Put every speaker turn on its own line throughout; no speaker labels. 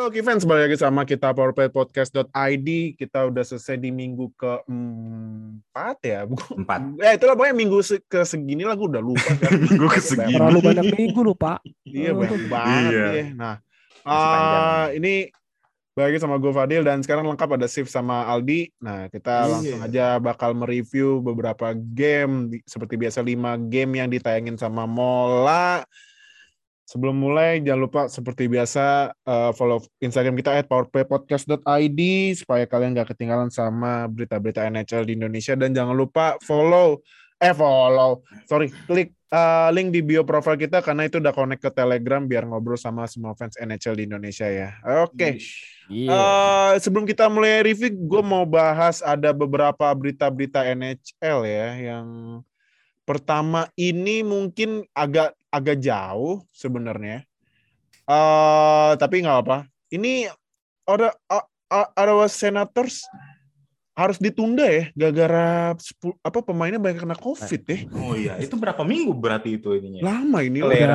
Halo Kivens, balik lagi sama kita powerplaypodcast.id. Kita udah selesai di minggu keempat ya, bukan
Empat.
Ya itulah pokoknya minggu se- ke segini lah gue udah lupa. kan.
Minggu ke segini.
Terlalu banyak minggu lu, Pak.
Iya banyak banget
Iya.
ya. Nah, ah, ini balik lagi sama gue Fadil dan sekarang lengkap ada Sif sama Aldi. Nah kita
Iya.
langsung aja bakal mereview beberapa game seperti biasa 5 game yang ditayangin sama Mola. Sebelum mulai jangan lupa seperti biasa eh, follow Instagram kita @powerplaypodcast.id supaya kalian gak ketinggalan sama berita-berita NHL di Indonesia dan jangan lupa follow eh follow sorry klik eh, link di bio profile kita karena itu udah connect ke Telegram biar ngobrol sama semua fans NHL di Indonesia ya. Oke.
Iya.
Eh, sebelum kita mulai review, gue mau bahas ada beberapa berita-berita NHL ya. Yang pertama ini mungkin agak agak jauh sebenarnya. Eh, tapi nggak apa. Ini ada Ottawa Senators harus ditunda ya, gara-gara apa pemainnya banyak kena COVID ya.
Oh iya, itu berapa minggu berarti itu ininya?
Lama ini. Lah.
Ya?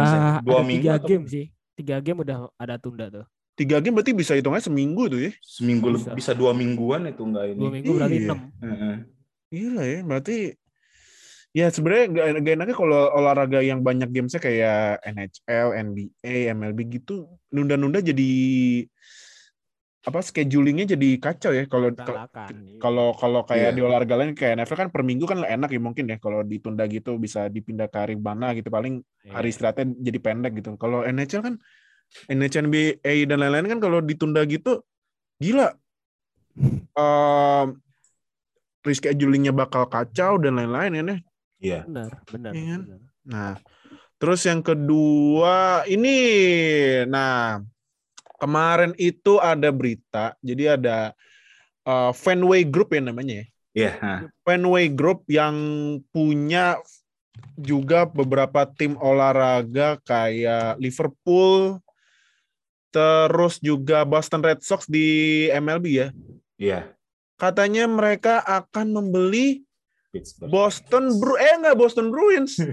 Dua
ada
minggu
tiga
atau-
game sih. Tiga game udah ada tunda tuh.
Tiga game berarti bisa hitungnya seminggu tuh ya.
Seminggu
Bisa.
bisa dua mingguan itu enggak ini.
Dua minggu berarti
Iya.
enam.
Heeh.
Gila ya, berarti ya sebenarnya gak, gak enaknya kalau olahraga yang banyak gamesnya kayak NHL, NBA, MLB gitu nunda-nunda jadi apa schedulingnya jadi kacau ya kalau.
Iya.
kalau kalau kayak
Iya.
di olahraga lain kayak NFL kan per minggu kan enak ya mungkin ya kalau ditunda gitu bisa dipindah ke hari mana gitu paling hari
Iya.
istirahatnya jadi pendek gitu. Kalau NHL kan NHL NBA dan lain-lain kan kalau ditunda gitu gila. Um, reschedulingnya bakal kacau dan lain-lain ya.
Iya.
Benar, benar.
Kan?
benar.
Nah, terus yang kedua ini, nah kemarin itu ada berita, jadi ada uh, Fenway Group ya namanya ya.
Iya, nah.
Fenway Group yang punya juga beberapa tim olahraga kayak Liverpool, terus juga Boston Red Sox di MLB ya.
Iya.
Katanya mereka akan membeli
Pittsburgh.
Boston Bru eh enggak Boston Bruins.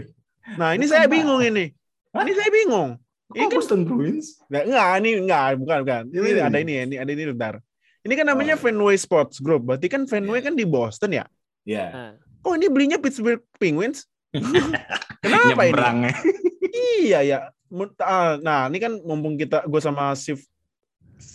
Nah, ini saya bingung ini.
Hah?
Ini saya bingung.
Kok
Ini kan
Boston Bruins?
enggak, enggak ini enggak bukan bukan. Ini
Hmm.
ada ini ini ada ini bentar. Ini kan namanya
Oh.
Fenway Sports Group. Berarti kan Fenway kan di Boston ya?
Iya.
Nah,
Kok ini belinya Pittsburgh Penguins? Kenapa ini? Iya ya. Ah, Nah, ini kan mumpung kita gue sama Sif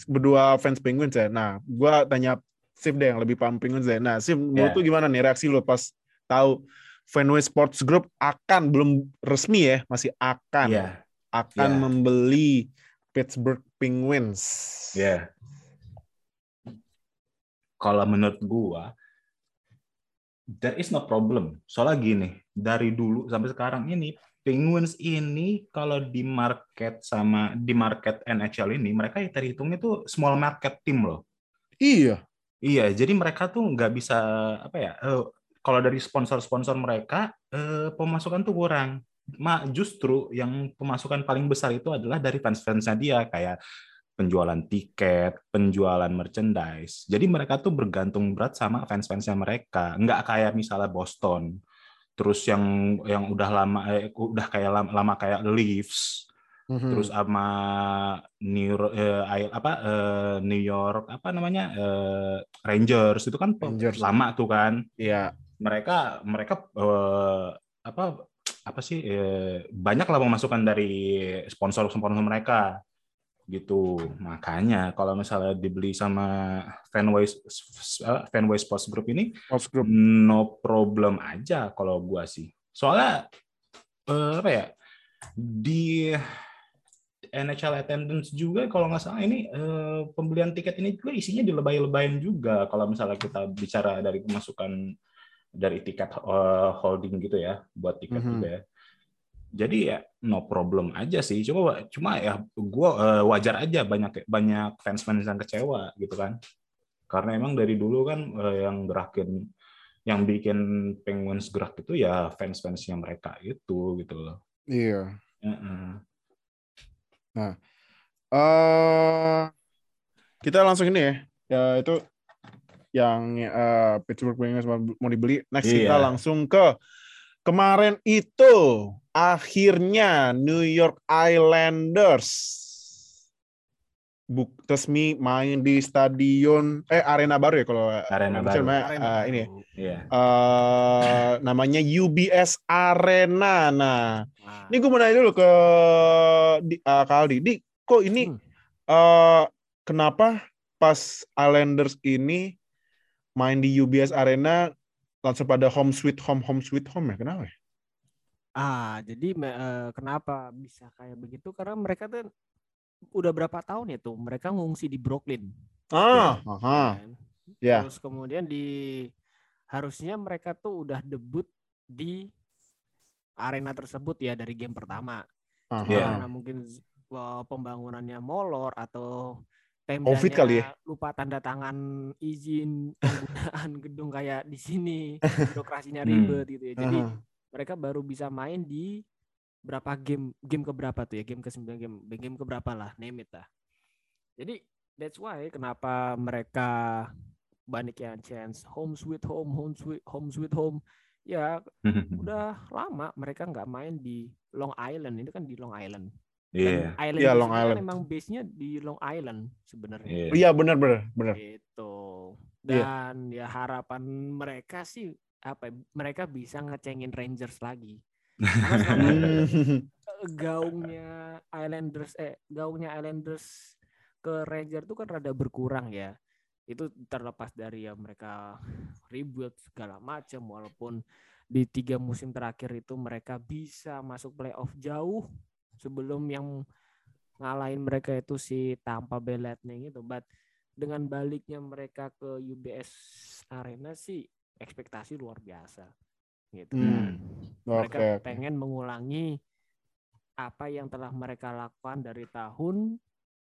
berdua fans Penguins ya. Nah, gue tanya Sif deh yang lebih Penguins ya. Nah, Sif menurut
Ya.
lu gimana nih reaksi lu pas tahu Fenway Sports Group akan belum resmi ya, masih akan
Iya.
akan
Ya.
membeli Pittsburgh Penguins.
Iya. Kalau menurut gua there is no problem. Soalnya gini, dari dulu sampai sekarang ini Penguins ini kalau di market sama di market NHL ini mereka terhitungnya tuh small market team loh.
Iya.
Iya, jadi mereka tuh nggak bisa apa ya? eh, kalau dari sponsor-sponsor mereka eh, pemasukan tuh kurang. Ma, justru yang pemasukan paling besar itu adalah dari fans-fansnya dia kayak penjualan tiket, penjualan merchandise. Jadi mereka tuh bergantung berat sama fans-fansnya mereka. Nggak kayak misalnya Boston. Terus yang yang udah lama eh, udah kayak lama, lama kayak Leafs
Mhm.
terus sama New eh, apa eh, New York apa namanya eh, Rangers itu kan
Rangers.
lama tuh kan
Iya.
mereka mereka eh, apa apa sih eh, banyak lah pemasukan dari sponsor sponsor mereka gitu makanya kalau misalnya dibeli sama Fenway eh, Fenway Sports Group ini
Sports Group.
no problem aja kalau gua sih. Soalnya eh, apa ya di NHL attendance juga kalau nggak salah ini eh, pembelian tiket ini juga isinya dilebay-lebayin juga kalau misalnya kita bicara dari pemasukan dari tiket eh, holding gitu ya buat tiket
Mhm.
juga ya. Jadi ya no problem aja sih. Cuma cuma ya gua eh, wajar aja banyak banyak fans-fans yang kecewa gitu kan. Karena emang dari dulu kan eh, yang gerakin yang bikin Penguins gerak itu ya fans-fansnya mereka itu gitu loh.
Iya.
Heeh.
eh kita langsung ini ya. Ya itu yang eh, Pittsburgh Penguins mau dibeli. Next kita
Iya.
langsung ke kemarin itu akhirnya New York Islanders buk resmi main di stadion eh arena baru ya kalau
Arena baru.
namanya, eh, ini ya.
baru.
Iya.
Eh, namanya UBS Arena. Nah,
Nah,
ini gue mau nanya dulu ke di, eh, Kak Aldi. Di, kok ini
Hmm.
eh kenapa pas Islanders ini main di UBS Arena langsung pada home sweet home home sweet home ya? Kenapa ya?
Ah, jadi eh, kenapa bisa kayak begitu? Karena mereka tuh udah berapa tahun ya tuh mereka ngungsi di Brooklyn.
Ah, aha.
kan?
Ya.
Terus kemudian di harusnya mereka tuh udah debut di arena tersebut ya dari game pertama.
Aha.
Iya.
Karena mungkin wah, pembangunannya molor atau
Covid kali ya?
Lupa tanda tangan izin penggunaan gedung kayak di sini birokrasinya
Hmm.
ribet gitu ya. Jadi
Aha.
mereka baru bisa main di berapa game game ke berapa tuh ya game ke 9 game game ke berapa lah name it lah jadi that's why kenapa mereka banyak yang chance home sweet home home sweet home sweet home ya udah lama mereka nggak main di Long Island itu kan di Long Island
Iya.
Island
Iya,
di
Long
sini kan
Island.
emang base nya di Long Island sebenarnya
Iya.
Iya benar benar benar.
gitu
Iya.
dan ya harapan mereka sih apa ya, mereka bisa ngecengin Rangers lagi. gaungnya Islanders eh gaungnya Islanders ke Ranger itu kan rada berkurang ya. Itu terlepas dari ya mereka rebuild segala macam walaupun di tiga musim terakhir itu mereka bisa masuk playoff jauh sebelum yang ngalahin mereka itu si Tampa Bay Lightning itu. But dengan baliknya mereka ke UBS Arena sih ekspektasi luar biasa gitu
Hmm.
mereka
Oke, oke.
pengen mengulangi apa yang telah mereka lakukan dari tahun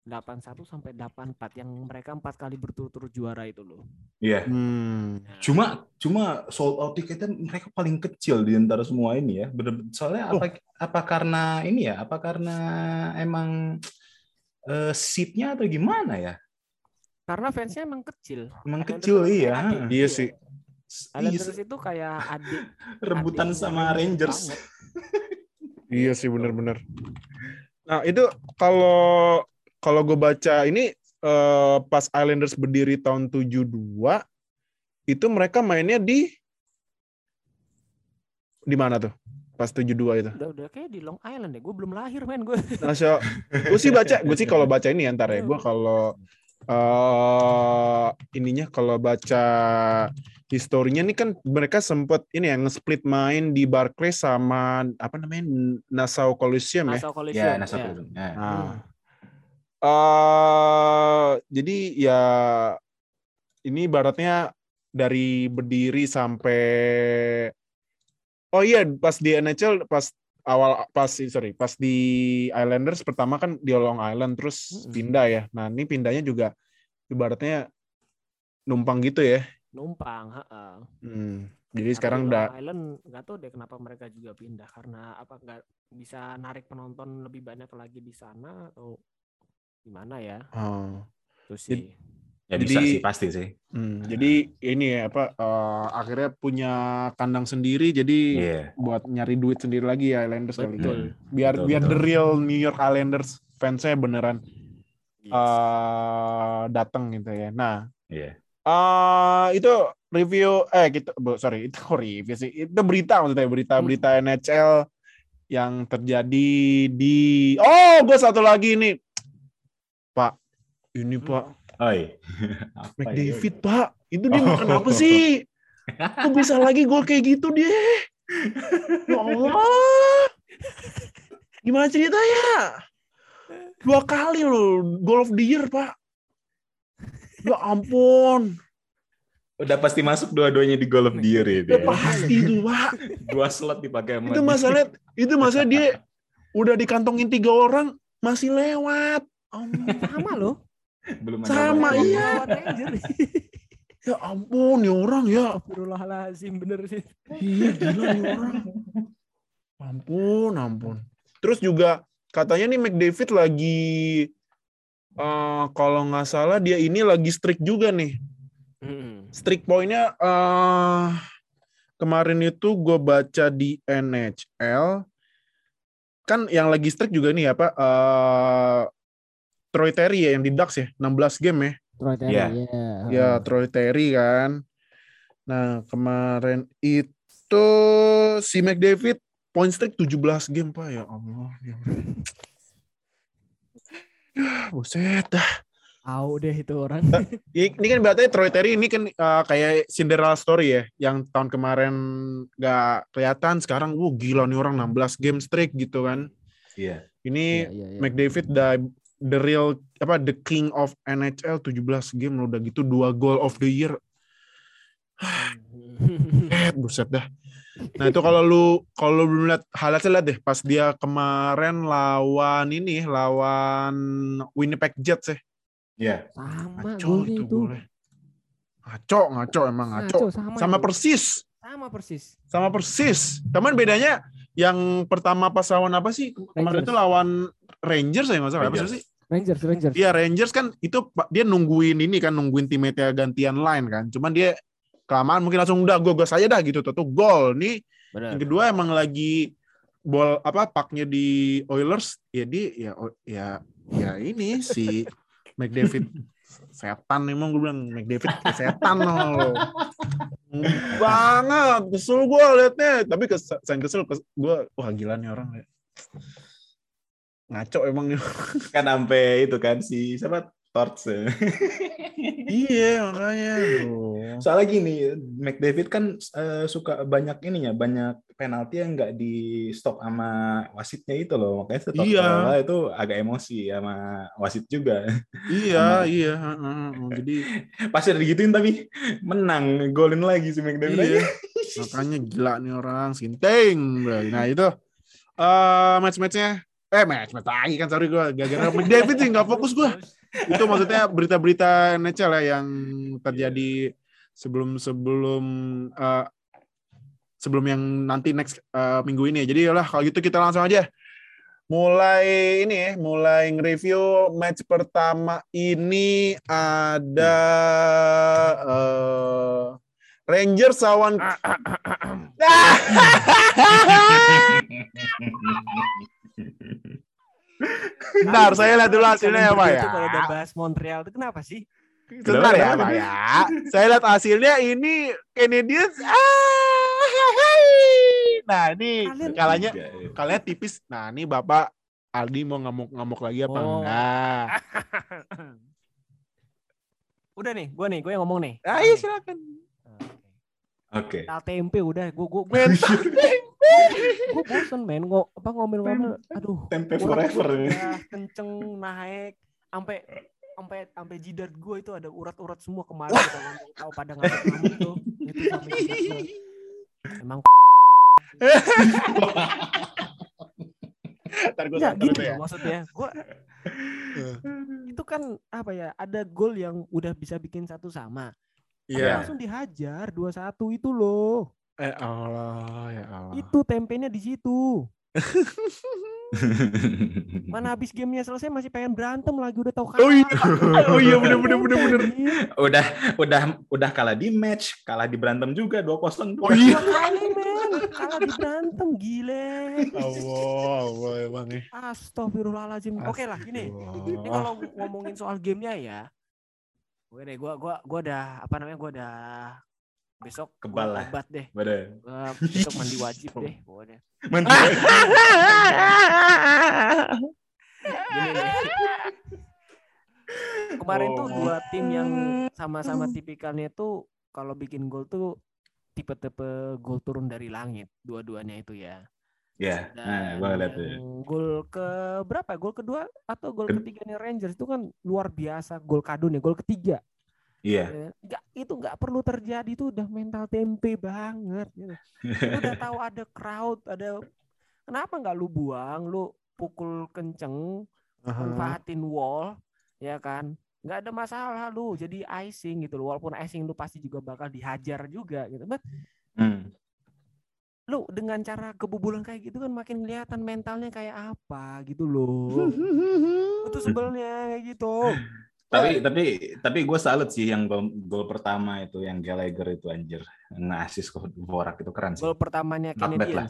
81 sampai 84 yang mereka empat kali berturut-turut juara itu loh.
Iya.
Hmm.
Nah,
Cuma cuma sold out tiketnya mereka paling kecil di antara semua ini ya. Bener, soalnya
Oh.
apa apa karena ini ya? Apa karena emang eh, seatnya atau gimana ya?
karena fansnya emang kecil.
Emang kecil iya.
Iya sih.
Islanders itu kayak adik
rebutan
adiknya
sama Rangers.
Iya sih benar-benar. Nah itu kalau kalau gue baca ini eh, pas Islanders berdiri tahun 72 itu mereka mainnya di di mana tuh? Pas 72 itu.
Udah udah kayak di Long Island deh. Gue belum lahir men gue.
Nah, so, gue sih baca, gue sih kalau baca ini ya, ntar ya. Gue kalau eh ininya kalau baca historinya nih kan mereka sempet ini ya nge-split main di Barclays sama apa namanya Nassau Coliseum ya.
Nassau
Ya,
Coliseum.
Nassau
ya.
Coliseum. Ya.
Nah, eh jadi ya ini ibaratnya dari berdiri sampai oh iya pas di NHL pas awal pas sorry pas di Islanders pertama kan di Long Island terus pindah ya. Nah ini pindahnya juga ibaratnya numpang gitu ya.
Numpang, heeh.
Hmm, Jadi
Karena
sekarang udah
Long Island nggak tahu deh kenapa mereka juga pindah karena apa nggak bisa narik penonton lebih banyak lagi di sana atau gimana ya?
oh.
Itu
Jadi-
Ya bisa
Jadi-
sih pasti sih.
Hmm, jadi ini ya apa eh, akhirnya punya kandang sendiri jadi
Iya.
buat nyari duit sendiri lagi ya Islanders kali ya.
Betul.
Biar
Betul,
biar
betul.
the real New York Islanders fansnya beneran
Yes.
eh datang gitu ya. Nah,
Iya.
eh itu review eh gitu sorry itu review sih. Itu berita maksudnya berita-berita NHL yang terjadi di Oh, gue satu lagi nih. Pak, ini Pak
Oi. Apa ya?
McDavid pak itu dia
Oh.
makan apa sih kok bisa lagi gol kayak gitu dia ya Allah gimana ceritanya dua kali loh goal of the year pak ya ampun
Udah pasti masuk dua-duanya di Goal of the Year itu.
ya
ya.
pasti itu pak
Dua slot dipakai sama
itu
dia.
masalahnya itu masalah dia udah dikantongin tiga orang masih lewat Ampun.
sama loh.
Belum ada
Sama, iya. Ya ampun ya orang ya
Astagfirullahaladzim bener sih.
Iya gila nih orang. Ampun, ampun. Terus juga katanya nih McDavid lagi eh kalau nggak salah dia ini lagi streak juga nih. Streak poinnya eh kemarin itu gue baca di NHL kan yang lagi streak juga nih apa eh Troy Terry ya yang di Ducks ya, 16 game ya.
Troy Terry, ya.
Ya, Troy Terry kan. Nah, kemarin itu si McDavid point streak 17 game, Pak. Ya Allah. Ya Allah. Buset dah.
Au deh itu orang.
Ini ini kan berarti Troy Terry ini kan uh, kayak Cinderella story ya, yang tahun kemarin gak kelihatan, sekarang uh gila nih orang 16 game streak gitu kan.
Iya.
Ini
Iya, iya, iya.
McDavid the the real apa the king of NHL 17 game udah gitu dua goal of the year. Eh, buset dah. Nah, itu kalau lu kalau lu belum lihat highlightnya lihat deh pas dia kemarin lawan ini lawan Winnipeg Jets ya.
Iya.
sama
Ngaco itu
itu.
golnya. Ngaco, ngaco emang ngaco.
Ngaco, sama,
Sama
itu.
persis,
Sama persis.
sama persis. Cuman bedanya yang pertama pas lawan apa sih? Kemarin
Rangers.
itu lawan Rangers ya nggak salah. Apa sih?
Rangers, Rangers.
Iya Rangers kan itu dia nungguin ini kan nungguin timnya gantian line kan. Cuman dia kelamaan mungkin langsung udah gue gas aja dah gitu tuh tuh gol. Nih
Benar.
yang kedua emang lagi bol apa paknya di Oilers ya dia ya o- ya ya ini si McDavid setan emang gue bilang McDavid setan loh. banget kesel gue liatnya tapi kes, kesel kes, gue wah gila nih orang ya. Ngaco emang nih
Kan sampai itu kan si siapa Torch. ya.
iya makanya Aduh.
Soalnya gini, McDavid kan eh, suka banyak ininya, banyak penalti yang nggak di stop sama wasitnya itu loh. Makanya stop
Iya.
itu agak emosi sama wasit juga.
iya iya heeh, heeh. jadi
Pasti udah digituin tapi menang, golin lagi si McDavid.
Iya.
aja.
Makanya gila nih orang sinting. Nah itu eh match-matchnya eh match match lagi kan sorry gue gara-gara McDavid sih nggak fokus gue itu maksudnya berita-berita NHL ya yang terjadi sebelum sebelum eh, sebelum yang nanti next eh, minggu ini. Jadi lah kalau gitu kita langsung aja. Mulai ini ya mulai nge-review match pertama ini ada eh, Rangers lawan Bentar, saya lihat dulu hasilnya ya, Pak ya.
Itu kalau udah bahas Montreal itu kenapa sih?
Sebentar ya, Pak ya. Saya lihat hasilnya ini Canadiens. Ah, nah, ini kalanya
ya.
kalanya tipis. Nah, ini Bapak Aldi mau ngamuk-ngamuk lagi apa
Oh.
enggak?
Udah nih, gue nih, gue yang ngomong nih.
Ayo iya, silakan.
Oke.
Mental tempe udah, gue gue gue
Mental
gue bosen men ngo apa ngomel-ngomel, aduh.
Tempe forever.
udah kenceng naik, sampai sampai sampai jidat gue itu ada urat-urat semua kemarin kita ngomong tahu pada tuh itu sampai gua. Emang
Ntar gue santer
gitu
itu ya.
maksudnya. Gua itu kan apa ya? Ada gol yang udah bisa bikin satu sama.
Iya.
langsung dihajar 2-1 itu loh.
Eh Allah, ya Allah.
Itu tempenya di situ. Mana habis gamenya selesai masih pengen berantem lagi udah tahu
Oh iya. Oh iya bener bener bener bener.
udah udah udah kalah di match, kalah di berantem juga 2-0.
Oh iya.
Kali men, kalah di berantem gile.
Allah, Allah emang nih.
Astagfirullahaladzim. Oke lah, gini. Ini kalau ngomongin soal gamenya ya, gue deh, gue gua, gua udah apa namanya, gue udah besok
Kebal lah.
obat deh. Gua besok mandi wajib deh, pokoknya. Gini nih. Kemarin tuh
Oh.
dua tim yang sama-sama tipikalnya tuh kalau bikin gol tuh tipe-tipe gol turun dari langit, dua-duanya itu ya.
Ya, nah,
Dan
gua lihat tuh.
gol ke berapa? Gol kedua atau gol ketiganya Rangers itu kan luar biasa gol kadun ya, gol ketiga.
Iya.
Ya, nggak itu nggak perlu terjadi itu udah mental tempe banget gitu. Udah tahu ada crowd ada kenapa nggak lu buang lu pukul kenceng manfaatin wall ya kan nggak ada masalah lu jadi icing gitu walaupun icing lu pasti juga bakal dihajar juga gitu But
Hmm.
lu dengan cara kebobolan kayak gitu kan makin kelihatan mentalnya kayak apa gitu loh itu sebelnya kayak gitu
Tapi tapi tapi gue salut sih yang gol, gol pertama itu yang Gallagher itu anjir ngasih ke Vorak itu keren sih.
gol pertamanya
Not bad lah.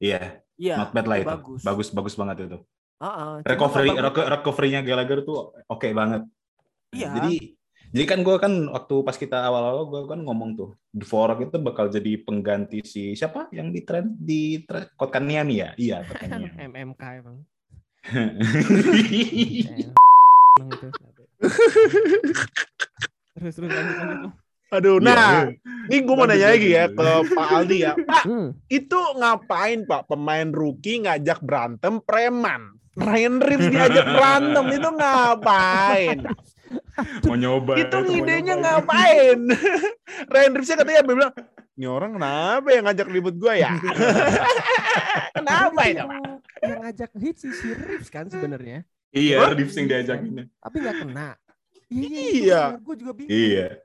Iya,
iya
not bad lah itu.
bagus.
Bagus bagus banget itu.
Cuma
recovery recovery-nya Gallagher tuh oke banget.
Iya.
Jadi jadi kan gue kan waktu pas kita awal-awal gue kan ngomong tuh Dvorak itu bakal jadi pengganti si siapa yang di trend di trend Kotkaniemi ya? Iya, Kotkaniemi.
MMK emang.
Iya.
Terus terus lanjut lanjut.
Aduh,
Iya,
nah,
iya.
ini gue mau nanya lagi ya
lanjut.
ke Pak Aldi ya. Pak,
Hmm.
itu ngapain Pak pemain rookie ngajak berantem preman? Ryan Reeves diajak berantem itu ngapain?
mau nyoba
itu idenya ngapain? Ryan Reeves katanya bilang, ini orang kenapa yang ngajak ribut gue ya? kenapa itu?
yang, yang ngajak hits si, si Reeves kan sebenarnya,
Iya,
Hah?
Reeves yang diajakin.
tapi nggak kena.
Iya.
Gue juga bingung.
Iya.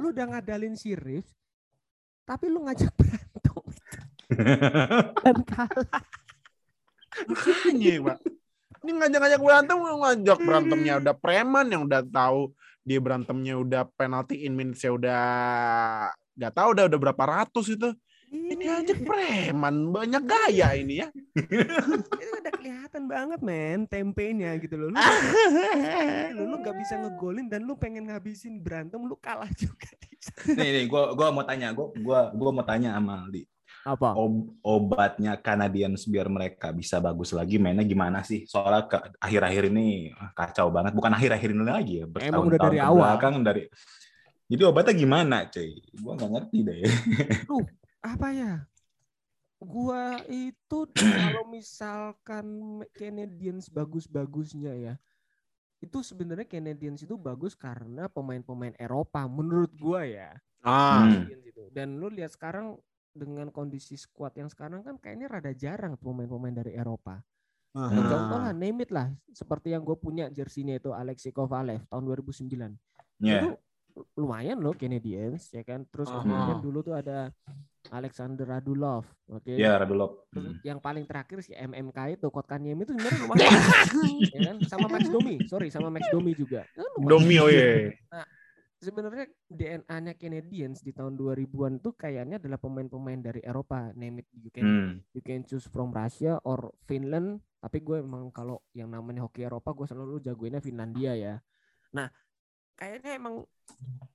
Lu udah ngadalin si Reeves, tapi lu ngajak berantem dan kalah.
Makanya, Pak. Ini ngajak-ngajak berantem, ngajak berantemnya udah preman yang udah tahu dia berantemnya udah penalti in minutes-nya udah nggak tahu udah udah berapa ratus itu. Ini aja preman, banyak gaya ini ya.
itu udah kelihatan banget men tempenya gitu loh. Lu, lu, lu gak bisa ngegolin dan lu pengen ngabisin berantem lu kalah juga.
nih, nih, gua gua mau tanya, gua gua gua mau tanya sama Aldi.
Apa?
Ob- obatnya Canadiens biar mereka bisa bagus lagi mainnya gimana sih? Soalnya ke- akhir-akhir ini ah, kacau banget. Bukan akhir-akhir ini lagi ya,
Emang udah dari awal.
ke belakang dari jadi obatnya gimana, cuy? Gua nggak ngerti deh.
Apa ya? Gua itu kalau misalkan Canadiens bagus-bagusnya ya. Itu sebenarnya Canadiens itu bagus karena pemain-pemain Eropa menurut gua ya.
Ah.
Dan lu lihat sekarang dengan kondisi squad yang sekarang kan kayaknya rada jarang pemain-pemain dari Eropa.
Ah.
Ya, contoh lah, name it lah. Seperti yang gue punya jersinya itu Alexei Kovalev tahun 2009.
Ya.
Itu lumayan loh Canadiens ya kan. Terus
Aha.
kemudian dulu tuh ada Alexander Radulov, oke.
Ya, Radulov.
Terus
Hmm.
yang paling terakhir si MMK itu Kotkaniemi itu sebenarnya lumayan. ya kan? Sama Max Domi, sorry sama Max Domi juga. Lumayan.
Domi oh iya.
Sebenarnya DNA-nya Canadiens di tahun 2000-an tuh kayaknya adalah pemain-pemain dari Eropa. Name it, you can
Hmm.
you can choose from Russia or Finland tapi gue emang kalau yang namanya hoki Eropa gue selalu jagoinnya Finlandia ya nah kayaknya emang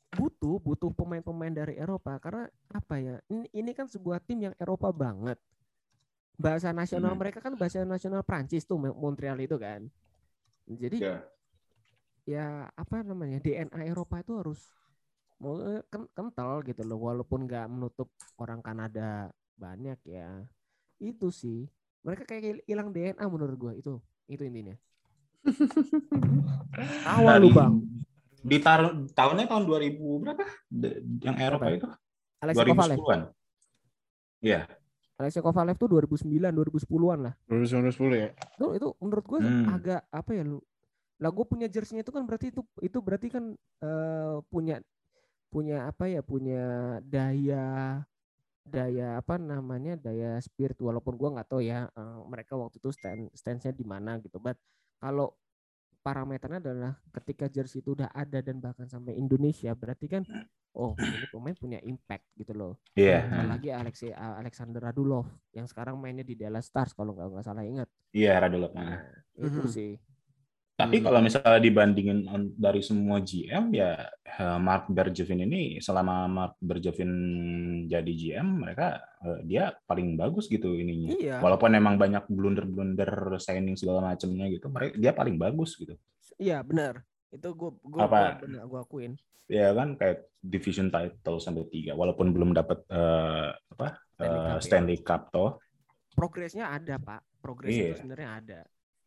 butuh butuh pemain-pemain dari Eropa. Karena apa ya? Ini, ini kan sebuah tim yang Eropa banget. Bahasa nasional
Hmm.
mereka kan bahasa nasional Prancis tuh Mo- Montreal itu kan. Jadi
Ya.
ya apa namanya DNA Eropa itu harus mau kental gitu loh. Walaupun nggak menutup orang Kanada banyak ya. Itu sih. Mereka kayak hilang DNA menurut gua. Itu itu intinya. Awal lu
Dari-
bang
Di tar- tahunnya tahun 2000 berapa? De- yang Eropa itu?
Alexei Kovalev
2010-an. Iya.
Alexei Kovalev tuh 2009 2010-an lah
2010 ya.
itu itu menurut gua
Hmm.
agak apa ya lu lah gue punya jersinya itu kan berarti itu itu berarti kan eh, punya punya apa ya punya daya daya apa namanya daya spirit walaupun gua nggak tahu ya eh, mereka waktu itu stand stance-nya di mana gitu but kalau parameternya adalah ketika jersey itu udah ada dan bahkan sampai Indonesia berarti kan oh ini pemain punya impact gitu loh
Iya.
apalagi Alexei Alexander Radulov yang sekarang mainnya di Dallas Stars kalau nggak nggak salah ingat
Iya, Radulov. Nah.
itu
Mhm.
sih
Tapi
Hmm.
kalau misalnya dibandingin dari semua GM ya eh, Mark Bergevin ini selama Mark Bergevin jadi GM mereka eh, dia paling bagus gitu ininya.
iya
Walaupun emang banyak blunder-blunder signing segala macamnya gitu, mereka dia paling bagus gitu.
Iya benar. Itu gue gue
Apa?
benar gue akuin.
Ya kan kayak division title sampai tiga walaupun belum dapat eh, apa
Stanley Cup ya.
Stanley Cup toh.
Progresnya ada pak. Progresnya
Iya.
sebenarnya ada.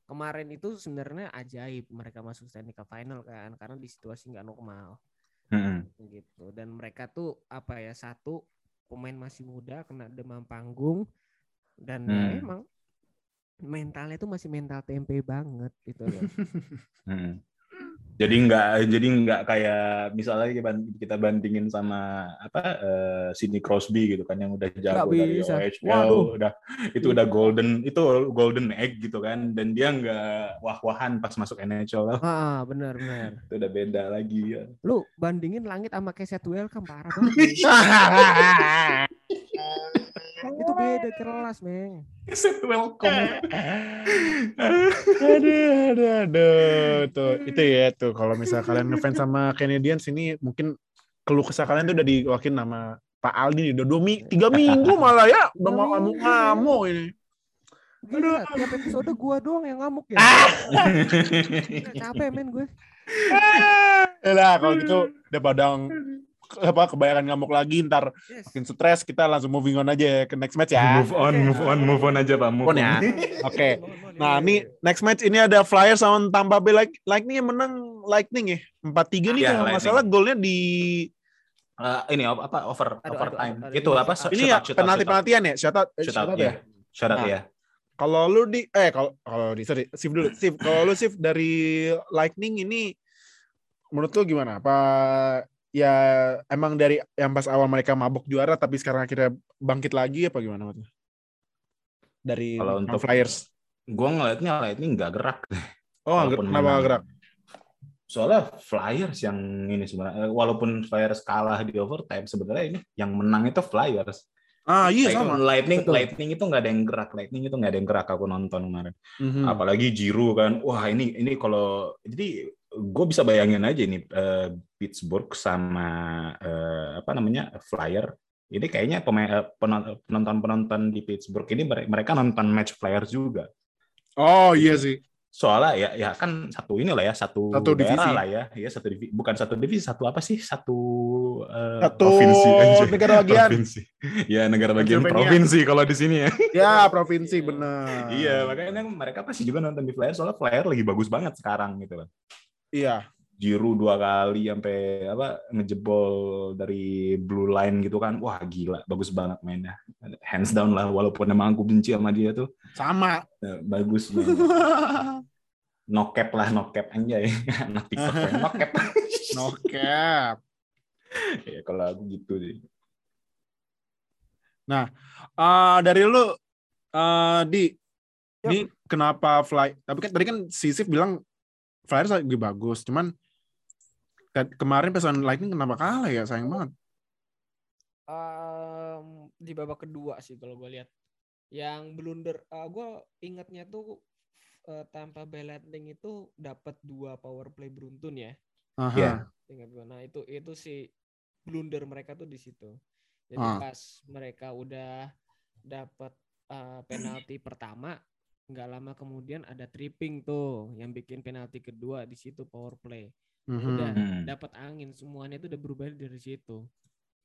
Kemarin itu sebenarnya ajaib mereka masuk Stanley Cup Final kan karena di situasi nggak normal
Mm-mm.
gitu. Dan mereka tuh apa ya satu pemain masih muda kena demam panggung dan ya
Hmm.
emang mentalnya tuh masih mental tempe banget gitu loh.
Mm. Jadi nggak jadi nggak kayak misalnya kita ban- kita bandingin sama apa eh, Sidney Crosby gitu kan yang udah jago dari. OHL udah itu udah golden itu golden egg gitu kan dan dia nggak wah-wahan pas masuk NHL lah.
ah benar benar.
itu udah beda lagi ya.
Lu bandingin langit sama Keset Welcome parah banget. Itu beda kelas, Meng.
Set welcome.
aduh, aduh, aduh. Tuh, itu ya tuh. Kalau misal kalian ngefans sama Canadiens ini mungkin keluh kesah kalian tuh udah diwakilin nama Pak Aldi nih. Udah dua mi tiga minggu malah ya. Udah mau ngamuk-ngamuk ini.
Gila, tiap episode gua doang yang ngamuk ya. Capek men gue.
Ya lah, kalau gitu udah padang apa kebanyakan ngamuk lagi ntar
Yes.
makin stres kita langsung moving on aja ke next match ya.
Move on, move on, move on aja Pak. Move
On ya.
on.
Oke. Nah, ini next match ini ada Flyers sama Tampa Bay Light- Lightning yang menang Lightning ya. 4-3 nih
Iya,
kalau nggak
Lightning.
salah golnya di
Eh, ini apa over
Aduh,
overtime.
aduh, aduh,
Itu
aduh.
apa?
Shoot
ini ya penalti-penaltian ya. Shout out, eh, shout
out
out
ya.
ya.
Shout out ya.
Kalau lu di eh kalau kalau di sorry, Sif dulu. Sif, kalau lu Sif dari Lightning ini menurut lu gimana? Apa ya emang dari yang pas awal mereka mabuk juara tapi sekarang akhirnya bangkit lagi apa gimana lu? Dari
Kalau untuk-
Flyers.
Gua ngeliatnya Lightning nggak gerak.
Oh,
walaupun
kenapa
menang.
nggak gerak?
Soalnya Flyers yang ini sebenarnya eh, walaupun Flyers kalah di overtime sebenarnya ini yang menang itu Flyers.
Ah, iya
Like,
sama.
Lightning
Betul.
Lightning itu nggak ada yang gerak. Lightning itu nggak ada yang gerak aku nonton kemarin.
Mhm.
Apalagi Jiru kan. Wah, ini ini kalau jadi gue bisa bayangin aja nih eh, Pittsburgh sama eh, apa namanya Flyer. Ini kayaknya pemain eh, penonton- penonton-penonton di Pittsburgh ini mere- mereka nonton match Flyers juga.
Oh, iya sih.
Soalnya ya ya kan satu ini lah ya satu,
Satu divisi.
lah ya, ya satu divisi bukan satu divisi satu apa sih satu eh,
Satu
provinsi aja.
negara bagian.
Provinsi. Ya negara bagian provinsi kalau di sini ya.
Ya, provinsi bener.
Iya, makanya mereka pasti juga nonton di Flyer soalnya Flyer lagi bagus banget sekarang gitu loh.
Iya.
Jiru dua kali sampai apa ngejebol dari blue line gitu kan. Wah, gila, bagus banget mainnya. Hands down lah walaupun emang aku benci sama dia tuh.
Sama.
Eh, Bagus banget. No cap lah, no cap anjay. Anak TikTok ya, no cap.
no cap.
ya kalau aku gitu sih.
Ah, dari lu eh di ini kenapa fly tapi kan tadi kan si Sif bilang Flyers lagi bagus. Cuman ke- kemarin pesan Lightning kenapa kalah ya? Sayang banget.
Em, di babak kedua sih kalau gue lihat. Yang blunder gue ingatnya tuh eh, Tampa Bay Lightning itu dapat dua power play beruntun ya.
Aha.
Iya.
ingat gue nah itu itu si blunder mereka tuh di situ. Jadi
Ah.
pas mereka udah dapat eh, penalti pertama nggak lama kemudian ada tripping tuh yang bikin penalti kedua di situ power play
Mhm.
udah
Hmm.
dapat angin semuanya itu udah berubah dari situ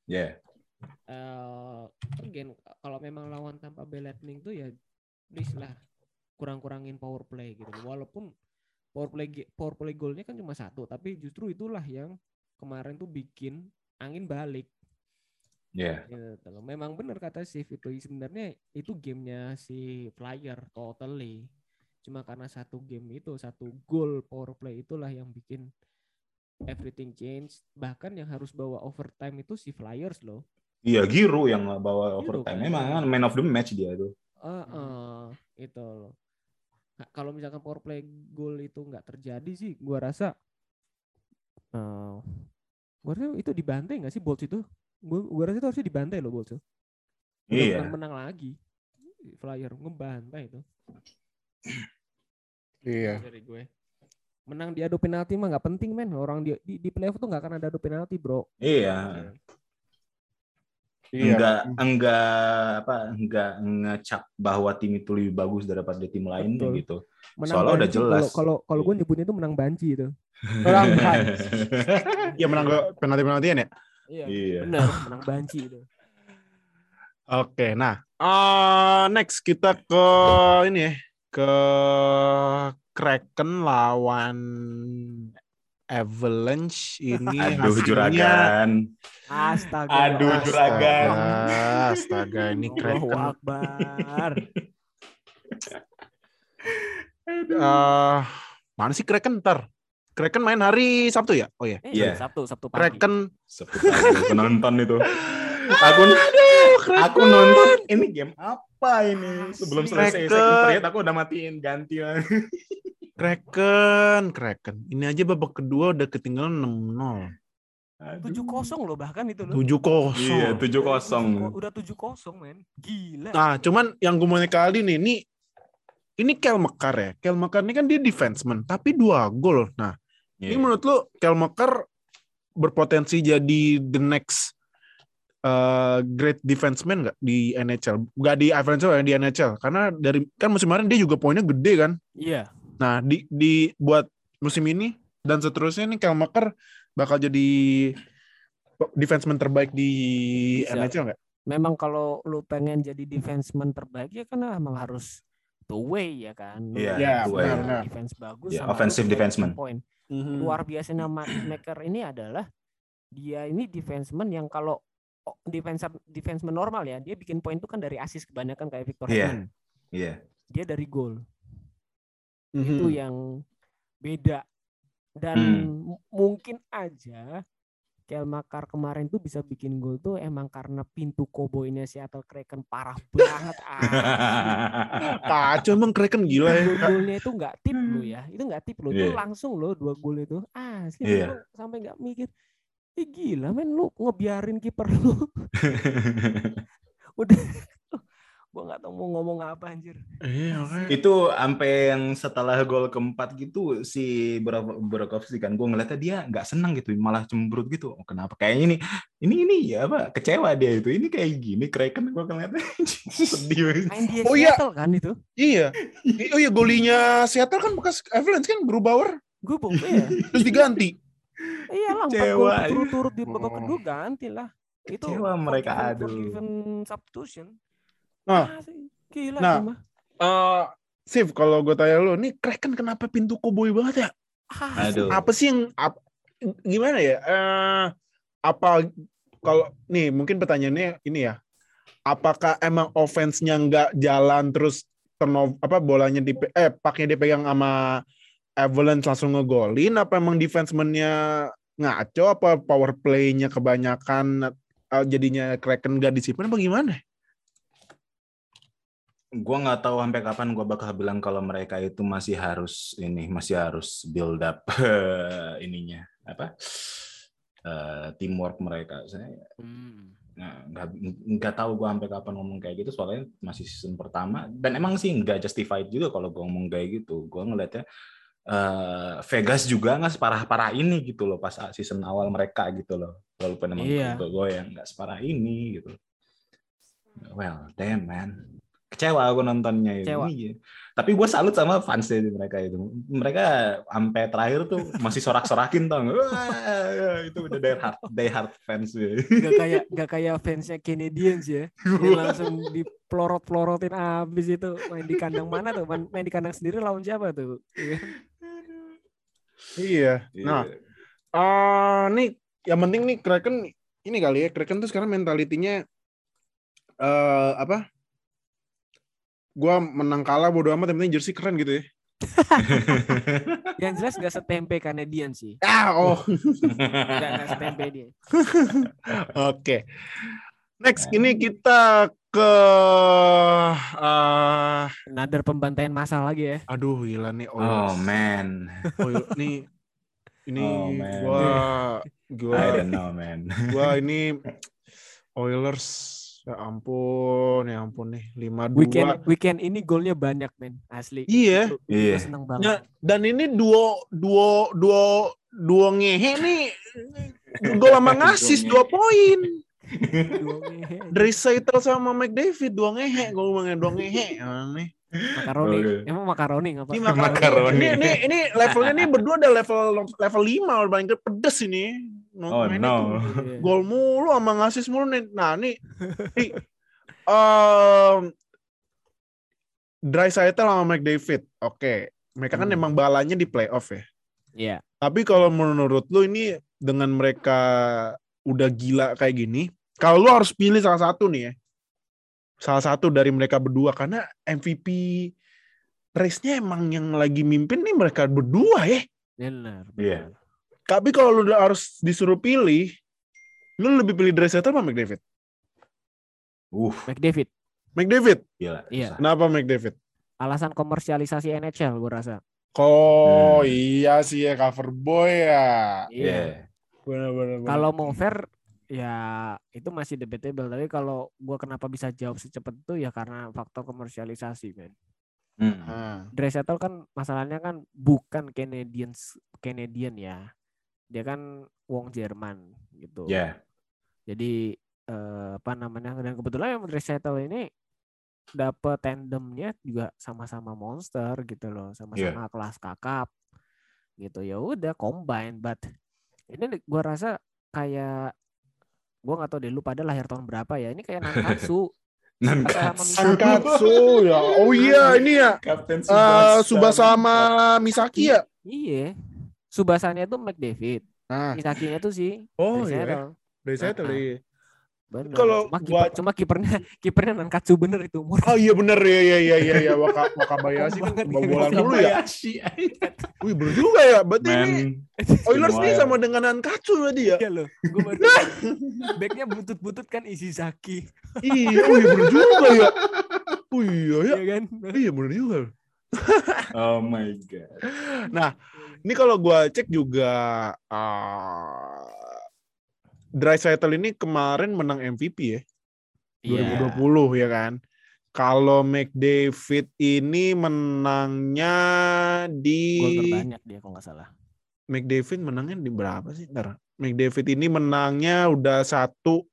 Ya.
eh again kalau memang lawan tanpa Bay Lightning tuh ya please lah kurang-kurangin power play gitu walaupun power play power play golnya kan cuma satu tapi justru itulah yang kemarin tuh bikin angin balik
Ya.
gitu loh. memang benar kata Steve itu sebenarnya itu gamenya si Flyer totally cuma karena satu game itu satu goal power play itulah yang bikin everything change bahkan yang harus bawa overtime itu si Flyers loh
Iya, Giru yang bawa
Giroud
overtime.
kan.
Memang kan man of the match dia tuh.
Heeh, itu loh. Nah, kalau misalkan power play goal itu nggak terjadi sih, gua rasa eh gua rasa itu dibantai nggak sih Bolts itu? Gua, gua rasa itu harusnya dibantai loh. Udah
Iya.
bukan menang lagi. Flyer ngebantai itu
iya
dari gue. Menang di adu penalti mah nggak penting men. Orang di, di, di playoff tuh nggak akan ada adu penalti bro.
Iya.
iya
Enggak enggak apa enggak ngecap bahwa tim itu lebih bagus daripada tim lain
Betul.
gitu.
Menang
Soalnya udah
banci,
jelas.
Kalau kalau gue nyebutnya itu menang banci itu.
Orang Iya menang ke penalti penaltian ya
Iya.
Iya.
Benar, menang banci itu.
oke nah eh, next kita ke ini ya ke Kraken lawan Avalanche ini
Aduh
hasilnya-
juragan.
Astaga.
Aduh,
astaga.
juragan.
Astaga, ini Kraken
Akbar.
eh mana sih Kraken ntar? Kraken main hari Sabtu ya? Oh ya.
Eh,
Iya.
Sabtu, Sabtu pagi.
Kraken
Seperti aku nonton itu. Aku aku nonton ini game apa ini? Sebelum selesai
Kraken.
second period aku udah matiin ganti.
Kraken, Kraken. Ini aja babak kedua udah ketinggalan 6-0.
tujuh kosong loh bahkan itu loh.
Tujuh kosong.
Iya, tujuh
Udah
kosong.
Udah tujuh kosong men. Gila.
Nah, cuman yang gue mau kali nih, ini ini Kel Mekar ya. Kel Mekar ini kan dia defenseman, tapi dua gol. Nah, ini
Iya.
menurut lu Kel Mekar berpotensi jadi the next uh, great defenseman nggak di NHL? Nggak di AFL ya, di NHL. Karena dari kan musim kemarin dia juga poinnya gede kan.
Iya.
Nah, di di buat musim ini dan seterusnya nih Kel Mekar bakal jadi defenseman terbaik di
Bisa.
NHL nggak?
Memang kalau lu pengen jadi defenseman terbaik ya kan emang harus two way ya kan.
Iya,
punya
benar.
Defense bagus
Iya,
sama
offensive defenseman.
Point.
Mhm.
Luar biasanya Maker ini adalah dia ini defenseman yang kalau oh, defense defenseman normal ya, dia bikin poin itu kan dari assist kebanyakan kayak Victor
Iya.
Hedman.
Iya.
Dia dari gol.
Mhm.
itu yang beda dan
Hmm.
m- mungkin aja Kel Makar kemarin tuh bisa bikin gol tuh emang karena pintu koboynya Seattle Kraken parah banget.
Kacau emang Kraken gila ya.
Gol- golnya itu nggak tip lo ya itu nggak tip lo itu
Iya.
langsung lo dua gol itu ah sih
Iya.
sampai nggak mikir Ih gila men lu ngebiarin kiper lu udah gua nggak tahu mau ngomong apa anjir
Iya,
itu sampai yang setelah gol keempat gitu si Burakovsky kan gue ngeliatnya dia nggak senang gitu malah cemberut gitu oh, kenapa kayaknya ini ini ini ya apa kecewa dia itu ini kayak gini Kraken gue ngeliatnya sedih banget.
Oh, iya.
Seattle kan itu
Iya. Oh iya golinya Seattle kan bekas Avalanche kan Grubauer
gue ya
terus diganti.
Iyalah
Kecewa,
turut-turut di babak
Oh.
kedua ganti lah. Itu
Kecewa mereka, aduh.
substitution.
Nah.
Ah, sih, gila
Nah. Eh, Sif, kalau gue tanya lu, nih Kraken kenapa pintu koboi banget ya?
Ah,
Aduh.
Apa sih yang ap- gimana ya? Eh apa kalau nih mungkin pertanyaannya ini ya. Apakah emang offense-nya nggak jalan terus turnover apa bolanya di eh paknya dipegang sama Avalanche langsung ngegolin apa emang defenseman-nya ngaco apa power play-nya kebanyakan eh, jadinya Kraken nggak disiplin apa gimana?
Gue nggak tahu sampai kapan gue bakal bilang kalau mereka itu masih harus ini masih harus build up ininya apa eh, teamwork mereka. Saya
Hmm.
Nah, nggak nggak tahu gue sampai kapan ngomong kayak gitu soalnya masih season pertama. Dan emang sih nggak justified juga kalau gue ngomong kayak gitu. Gue ngeliatnya eh, Vegas juga nggak separah parah ini gitu loh pas season awal mereka gitu loh. Walaupun emang
Iya.
gue yang nggak separah ini gitu. Well damn man kecewa gue nontonnya itu
Kecewa.
Iya. tapi gue salut sama fans mereka itu mereka sampai terakhir tuh masih sorak-sorakin tau? Wah, itu udah die hard die hard fans ya.
Gak kayak gak kayak fansnya Canadiens ya. Yang langsung dipelorot-pelorotin abis itu main di kandang mana tuh? Main, main di kandang sendiri lawan siapa tuh? Iya.
Iya. Nah, Ah, nih yang penting nih Kraken ini kali ya Kraken tuh sekarang mentalitinya eh apa? Gua menang kalah bodo amat yang penting jersey keren gitu ya.
Yang jelas gak setempe Canadiens sih.
Ah, oh.
Gak, gak setempe dia.
Oke. Next ini kita ke eh
Another pembantaian masa lagi ya.
aduh gila nih
oh
Oilers.
man
Oil- nih ini
Oh, man.
gua gua
I don't know man
gua ini Oilers ya ampun ya ampun nih 5-2
Weekend weekend ini golnya banyak men asli.
Iya.
Itu-
Iya.
seneng banget.
Ya, dan ini duo duo duo duo ngehe nih gol sama ngasis dua poin
Dua ngehe.
dari Saitel sama McDavid dua ngehe gue ngomongnya dua ngehe Emang nih
makaroni.
Oke.
Emang makaroni ngapa?
ini makaroni.
Makaroni.
ini ini ini levelnya nih berdua ada level level lima paling pedes ini
Oh, no.
tuh
Iya.
gol mulu sama ngasis mulu nih nah nih nih um, Dry Saitel sama McDavid oke mereka kan
Hmm.
emang balanya di playoff ya
Iya.
Tapi kalau menurut lu ini dengan mereka udah gila kayak gini, kalau lu harus pilih salah satu nih ya. Salah satu dari mereka berdua karena MVP race-nya emang yang lagi mimpin nih mereka berdua ya.
Benar.
Iya.
benar.
Tapi kalau lu udah harus disuruh pilih, lu lebih pilih Dreisaitl apa McDavid?
uh
McDavid.
McDavid.
gila
Iya.
Kenapa McDavid?
Alasan komersialisasi NHL gue rasa.
Oh
Hmm.
iya sih ya cover boy ya.
Iya.
Benar, benar, benar.
Kalau mau fair ya itu masih debatable tapi kalau gua kenapa bisa jawab secepat itu ya karena faktor komersialisasi men.
Hmm.
Ah,
Dreisaitl kan masalahnya kan bukan Canadian Canadian ya. Dia kan wong Jerman gitu.
Ya.
Jadi eh, apa namanya dan kebetulan yang Dreisaitl ini dapat tandemnya juga sama-sama monster gitu loh, sama-sama kelas kakap gitu. Ya udah combine but ini gua rasa kayak gua nggak tahu deh lu pada lahir tahun berapa ya. Ini kayak Nankatsu.
Nankatsu.
Sankatsu ya. Oh iya, ini ya.
Kapten
Eh Subasa sama Misaki ya?
Iya. Subasanya itu McDavid.
Nah,
Misakinya tuh si
oh iya. Dari saya
Ah,
tadi.
Bener.
Kalau
cuma,
gua-
kiper, cuma kipernya kipernya Nankatsu bener itu umur.
Oh iya bener ya ya ya ya ya Waka Wakabayashi kan
iya.
dulu ya. Wih bener juga ya. Berarti ini
Man,
Oilers nih
Meanwhile.
sama dengan Nankatsu berarti ya.
Iya loh, gue baru tahu. Backnya butut-butut kan Ishizaki,
Iya, oh iya bener juga ya. Oh iya ya.
ya kan?
Iya bener juga.
Oh my god.
Ini kalau gua cek juga uh, Draisaitl ini kemarin menang MVP ya.
Iya.
2020 ya kan. Kalau McDavid ini menangnya di
Gol terbanyak dia kalau nggak salah.
McDavid menangnya di berapa sih? Ntar. McDavid ini menangnya udah satu,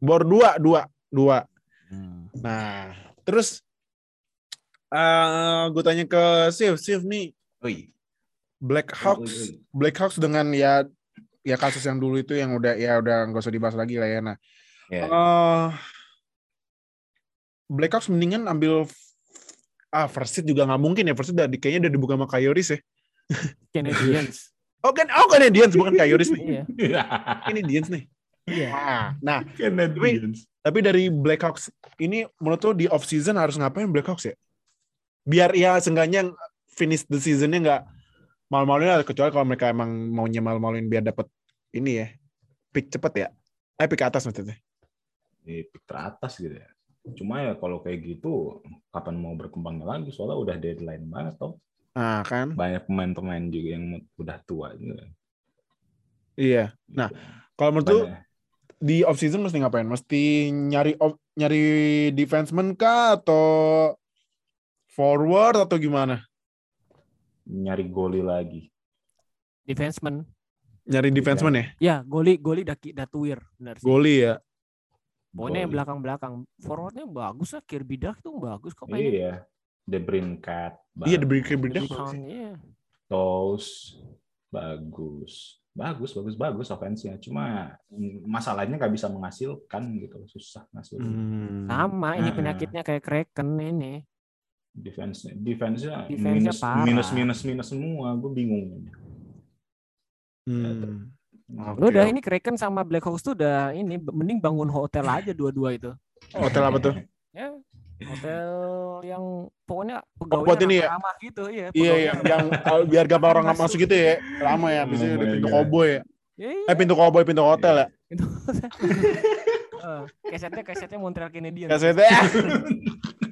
bor dua, dua, dua.
Hmm.
Nah, terus eh gue tanya ke Sif, Sif nih
Oi.
Black Hawks,
Oi, oi.
Black Hawks dengan ya ya kasus yang dulu itu yang udah ya udah nggak usah dibahas lagi lah ya. Nah,
Ya.
eh Black Hawks mendingan ambil ah first seed juga nggak mungkin ya first seed udah, di- kayaknya udah dibuka sama Coyotes ya.
Canadiens.
Oh kan, oh Canadiens bukan Coyotes nih.
iya.
Canadiens nih.
Iya.
Nah, nah
Canadiens.
Tapi dari Black Hawks ini menurut lo di off season harus ngapain Black Hawks ya? Biar ya seenggaknya finish the seasonnya nggak malu-maluin lah, kecuali kalau mereka emang maunya malu-maluin biar dapat ini ya pick cepet ya. Eh pick atas maksudnya.
Di pick teratas gitu ya. Cuma ya kalau kayak gitu kapan mau berkembangnya lagi soalnya udah deadline banget toh.
Nah kan,
Banyak pemain-pemain juga yang udah tua juga.
iya. Nah, kalau menurut di off season mesti ngapain? Mesti nyari off- nyari defenseman kah atau forward atau gimana?
nyari goli lagi.
Defenseman.
Nyari defenseman ya?
Ya, goli goli daki datuir, benar sih.
Goli ya.
Pokoknya yang belakang-belakang. Forwardnya bagus lah, Kirby Duck tuh bagus kok mainnya.
Iya. The Brinkat.
Iya, the Breaker
Kirby
Breaker.
Count, iya.
Toast. Bagus. Bagus, bagus, bagus offense-nya. Cuma masalahnya nggak bisa menghasilkan gitu. Susah ngasilin.
Hmm.
Sama, ini
Ah.
penyakitnya kayak Kraken ini.
Defense-nya, defense-nya
Defense-nya
minus,
parah.
minus, minus, minus semua. Gue bingung.
Hmm.
Lu
Oke,
udah ini Kraken sama Black Hawks tuh udah ini mending bangun hotel aja dua-dua itu.
Hotel apa tuh?
Ya, hotel yang pokoknya
buat
pegawainya
ini ya?
ramah gitu iya.
Iya, iya,
ramah.
yang uh, biar gampang orang nggak
Masuk.
masuk gitu ya. Lama ya, biasanya
Oh
pintu koboi ya.
Iya,
Eh, pintu koboi, pintu hotel ya.
itu. Eh, kesetnya kesetnya Montreal Canadiens.
Kasetnya,
Gue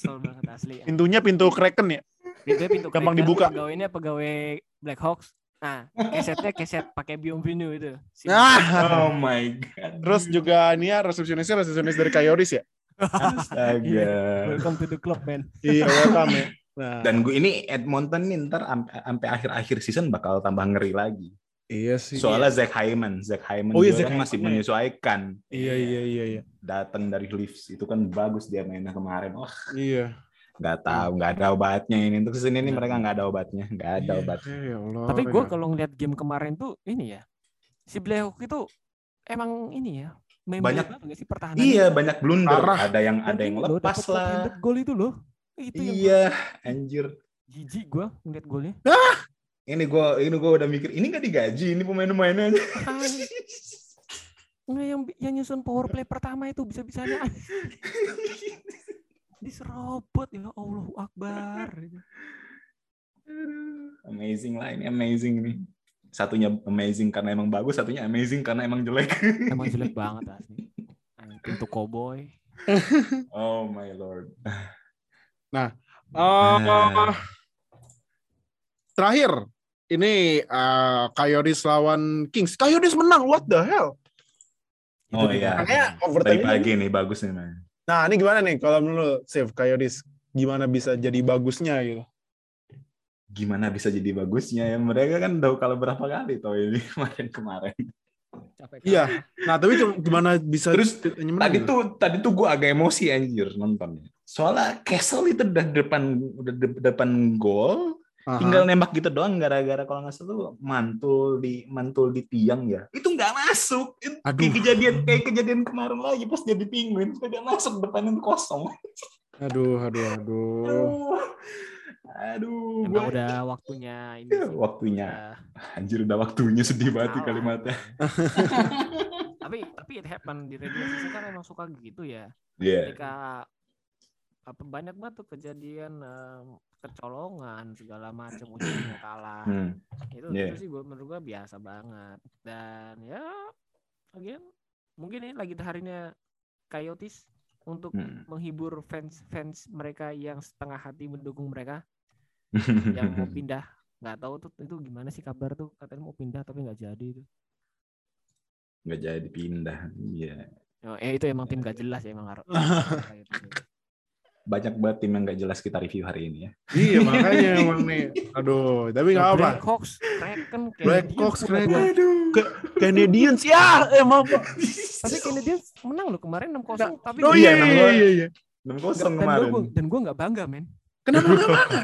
kesel banget asli.
pintunya pintu Kraken ya.
Pintunya pintu
Gampang
Kraken,
dibuka.
Pegawainya pegawai Black Hawks. Nah, kesetnya keset pakai Biom Vino itu. Si-
Nah,
Oh my god.
terus juga ini ya resepsionisnya resepsionis dari Coyotes ya.
Astaga.
Welcome to the club, man.
Iya, welcome ya. Nah,
Dan gue ini Edmonton nih ntar am- sampai akhir-akhir season bakal tambah ngeri lagi.
Iya sih.
Soalnya Zach Hyman, Zach Hyman
Oh iya,
juga
Zach
kan masih
Hyman
menyesuaikan.
Iya, iya, iya, iya.
Datang dari Leafs itu kan bagus dia mainnya kemarin. Wah,
Iya.
nggak tahu, nggak ada obatnya ini untuk season ini
Iya.
mereka nggak ada obatnya, nggak ada
Iya,
obatnya.
Ya Allah.
Tapi gue kalau ngeliat game kemarin tuh ini ya, si Hawks itu emang ini ya,
Banyak-
sih pertahanan.
Iya, banyak blunder.
Parah.
Ada yang ada yang lepas lah.
Gol itu loh. Itu yang
Iya, anjir.
jijik gue ngeliat golnya.
Ini gua ini gua udah mikir, ini nggak digaji ini pemain-pemainnya.
Nggak yang yang nyusun power play pertama itu bisa-bisanya diserobot ya Allah Akbar.
amazing lah ini amazing nih. Satunya amazing karena emang bagus, satunya amazing karena emang jelek.
Emang jelek banget asli. Pintu cowboy.
oh my lord.
Ah,
Nah.
Terakhir ini uh, Coyotes lawan Kings. Coyotes menang. What the hell?
Oh
Itu
iya.
Makanya overtime
lagi nih, bagus nih, man.
Nah, ini gimana nih kalau menurut Save Coyotes gimana bisa jadi bagusnya gitu?
Gimana bisa jadi bagusnya ya? Mereka kan udah kalau berapa kali tau ini kemarin-kemarin.
Capek
Iya. Nah, tapi cuma gimana bisa
Terus, Tadi
gitu?
tuh tadi tuh gue agak emosi anjir nontonnya. Soalnya Castle itu udah depan udah de- depan gol,
Aha.
tinggal nembak gitu doang gara-gara kalau nggak salah tuh mantul di mantul di tiang ya. Itu nggak masuk. Itu
Aduh.
Kayak kejadian kayak kejadian kemarin lagi pas jadi penguin, tidak masuk depannya kosong.
Aduh, aduh, aduh.
Aduh. Aduh,
Emang
gua-
udah waktunya ini
Ya,
sih.
waktunya.
Udah
Anjir udah waktunya sedih banget kalimatnya.
tapi tapi it happen di season kan emang suka gitu ya.
Iya.
Ketika apa banyak banget tuh kejadian em, kecolongan segala macam ujungnya kalah.
Hmm.
Itu itu sih gua menurut gua biasa banget. Dan ya again mungkin ini lagi harinya Coyotes untuk
Hmm.
menghibur fans fans mereka yang setengah hati mendukung mereka yang mau pindah nggak tahu tuh itu gimana sih kabar tuh katanya mau pindah tapi nggak jadi itu
nggak jadi pindah. Iya.
Oh, eh itu emang tim gak jelas ya emang harus
Banyak banget tim yang nggak jelas kita review hari ini ya.
Iya, makanya emang nih. Aduh, tapi nggak apa.
Blackhawks Kraken
Blackhawks, Kraken.
dua-
Canadiens ya, emang Pak.
tapi Canadiens menang loh kemarin 6-0 tapi
Oh iya, iya, iya, iya.
enam
dan
kosong
gua-
kemarin.
gua- dan gue nggak bangga men
Kenapa nggak bangga?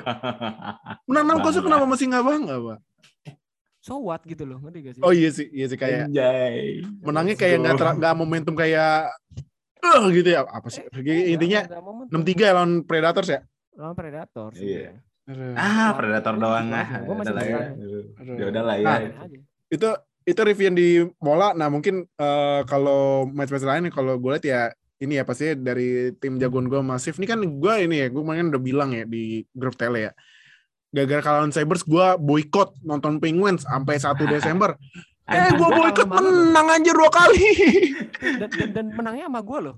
Menang 6 kosong
Bangga.
kenapa masih nggak bangga, Pak?
so what gitu loh ngerti gak sih
Oh iya sih, iya sih kayak
Anjay.
menangnya kayak nggak nggak momentum kayak eh gitu ya. Apa sih?
Eh,
Intinya
nggak- nggak momentum.
6-3 ya lawan Predators ya.
lawan Predator sih
Iya.
Aduh.
Ah, predator doang
juga,
ah.
gua masih
Udah lah ya. Ya udah lah ya.
Nah, itu itu review yang di Mola. Nah mungkin eh, kalau match-match lain kalau gue lihat ya ini ya pasti dari tim jagoan gue masif. Ini kan gue ini ya gue kemarin udah bilang ya di grup tele ya. Gara-gara kalawan Sabers gue boykot nonton Penguins sampai 1 Desember. Eh gue boykot
loh.
menang aja dua kali.
dan, dan, dan menangnya sama gue loh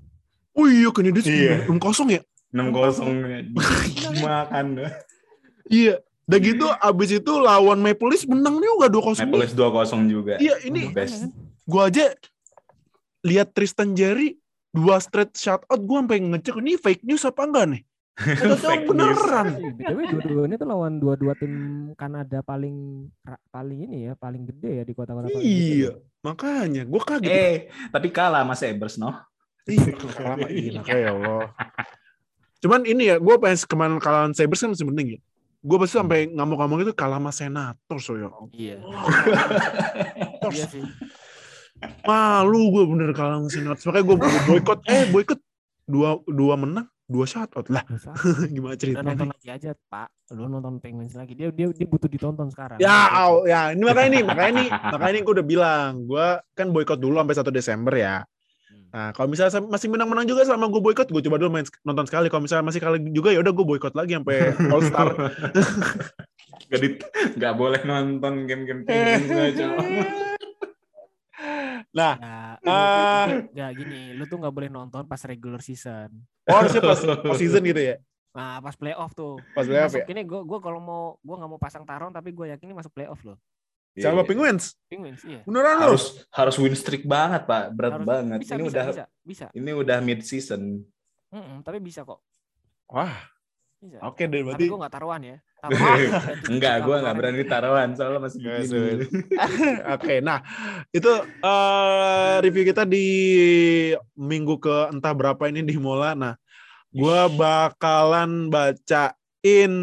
Oh iya Canadiens
Iya.
enam kosong ya.
6-0 makan.
Iya. Udah gitu abis itu lawan Maple Leafs menang juga 2-0.
Maple Leafs 2-0 juga.
Iya ini
Best.
gue aja lihat Tristan Jerry dua straight shutout gue sampai ngecek ini fake news apa enggak nih?
News.
beneran.
BTW dua-duanya tuh lawan dua-dua tim Kanada paling paling ini ya, paling gede ya di kota-kota paling.
Iya, makanya gue kaget.
Eh, tapi kalah sama Sabres, no?
Iya, lama gila kayak ya Allah. Cuman ini ya, gue pengen kemarin kalahan Sabres kan masih mending ya. Gue pasti sampai ngamuk-ngamuk itu kalah sama Senator so ya.
Iya. iya sih.
Malu gue bener kalah sama Senator. Makanya gue boykot. Eh boykot dua dua menang, dua shutout lah.
Dosa.
Gimana ceritanya?
nonton lagi aja, Pak. Lu nonton Penguins lagi. Dia dia dia butuh ditonton sekarang.
Ya, au, ya, ini makanya nih, makanya nih, makanya nih gue udah bilang, gue kan boykot dulu sampai 1 Desember ya. Nah, kalau misalnya masih menang-menang juga selama gue boykot, gue coba dulu main nonton sekali. Kalau misalnya masih kalah juga ya udah gue boykot lagi sampai All Star.
Gak, di, gak boleh nonton game-game Penguins nggak,
nah,
Ya,
Ah.
lu- ya gini, lu tuh nggak boleh nonton pas regular season.
oh, harusnya pas, pas season gitu ya,
Nah, pas playoff tuh.
pas playoff ya.
Masuk ini gue gua kalau mau gue nggak mau pasang taruhan tapi gue yakin ini masuk playoff loh.
Sama
Iya.
Penguins,
Penguins iya.
beneran lo?
harus harus win streak banget, Pak. Berat
Harus-
banget.
Bisa,
ini
bisa,
udah
bisa, bisa.
ini udah mid season.
Mm-mm, tapi bisa kok.
Wah,
Bisa.
oke deh
Tapi
berarti.
gue nggak taruhan ya.
Enggak, gue nggak berani taruhan soalnya masih
Nggak,
begini.
Oke, nah itu eh, review kita di minggu ke entah berapa ini di Mola. Nah, gue bakalan bacain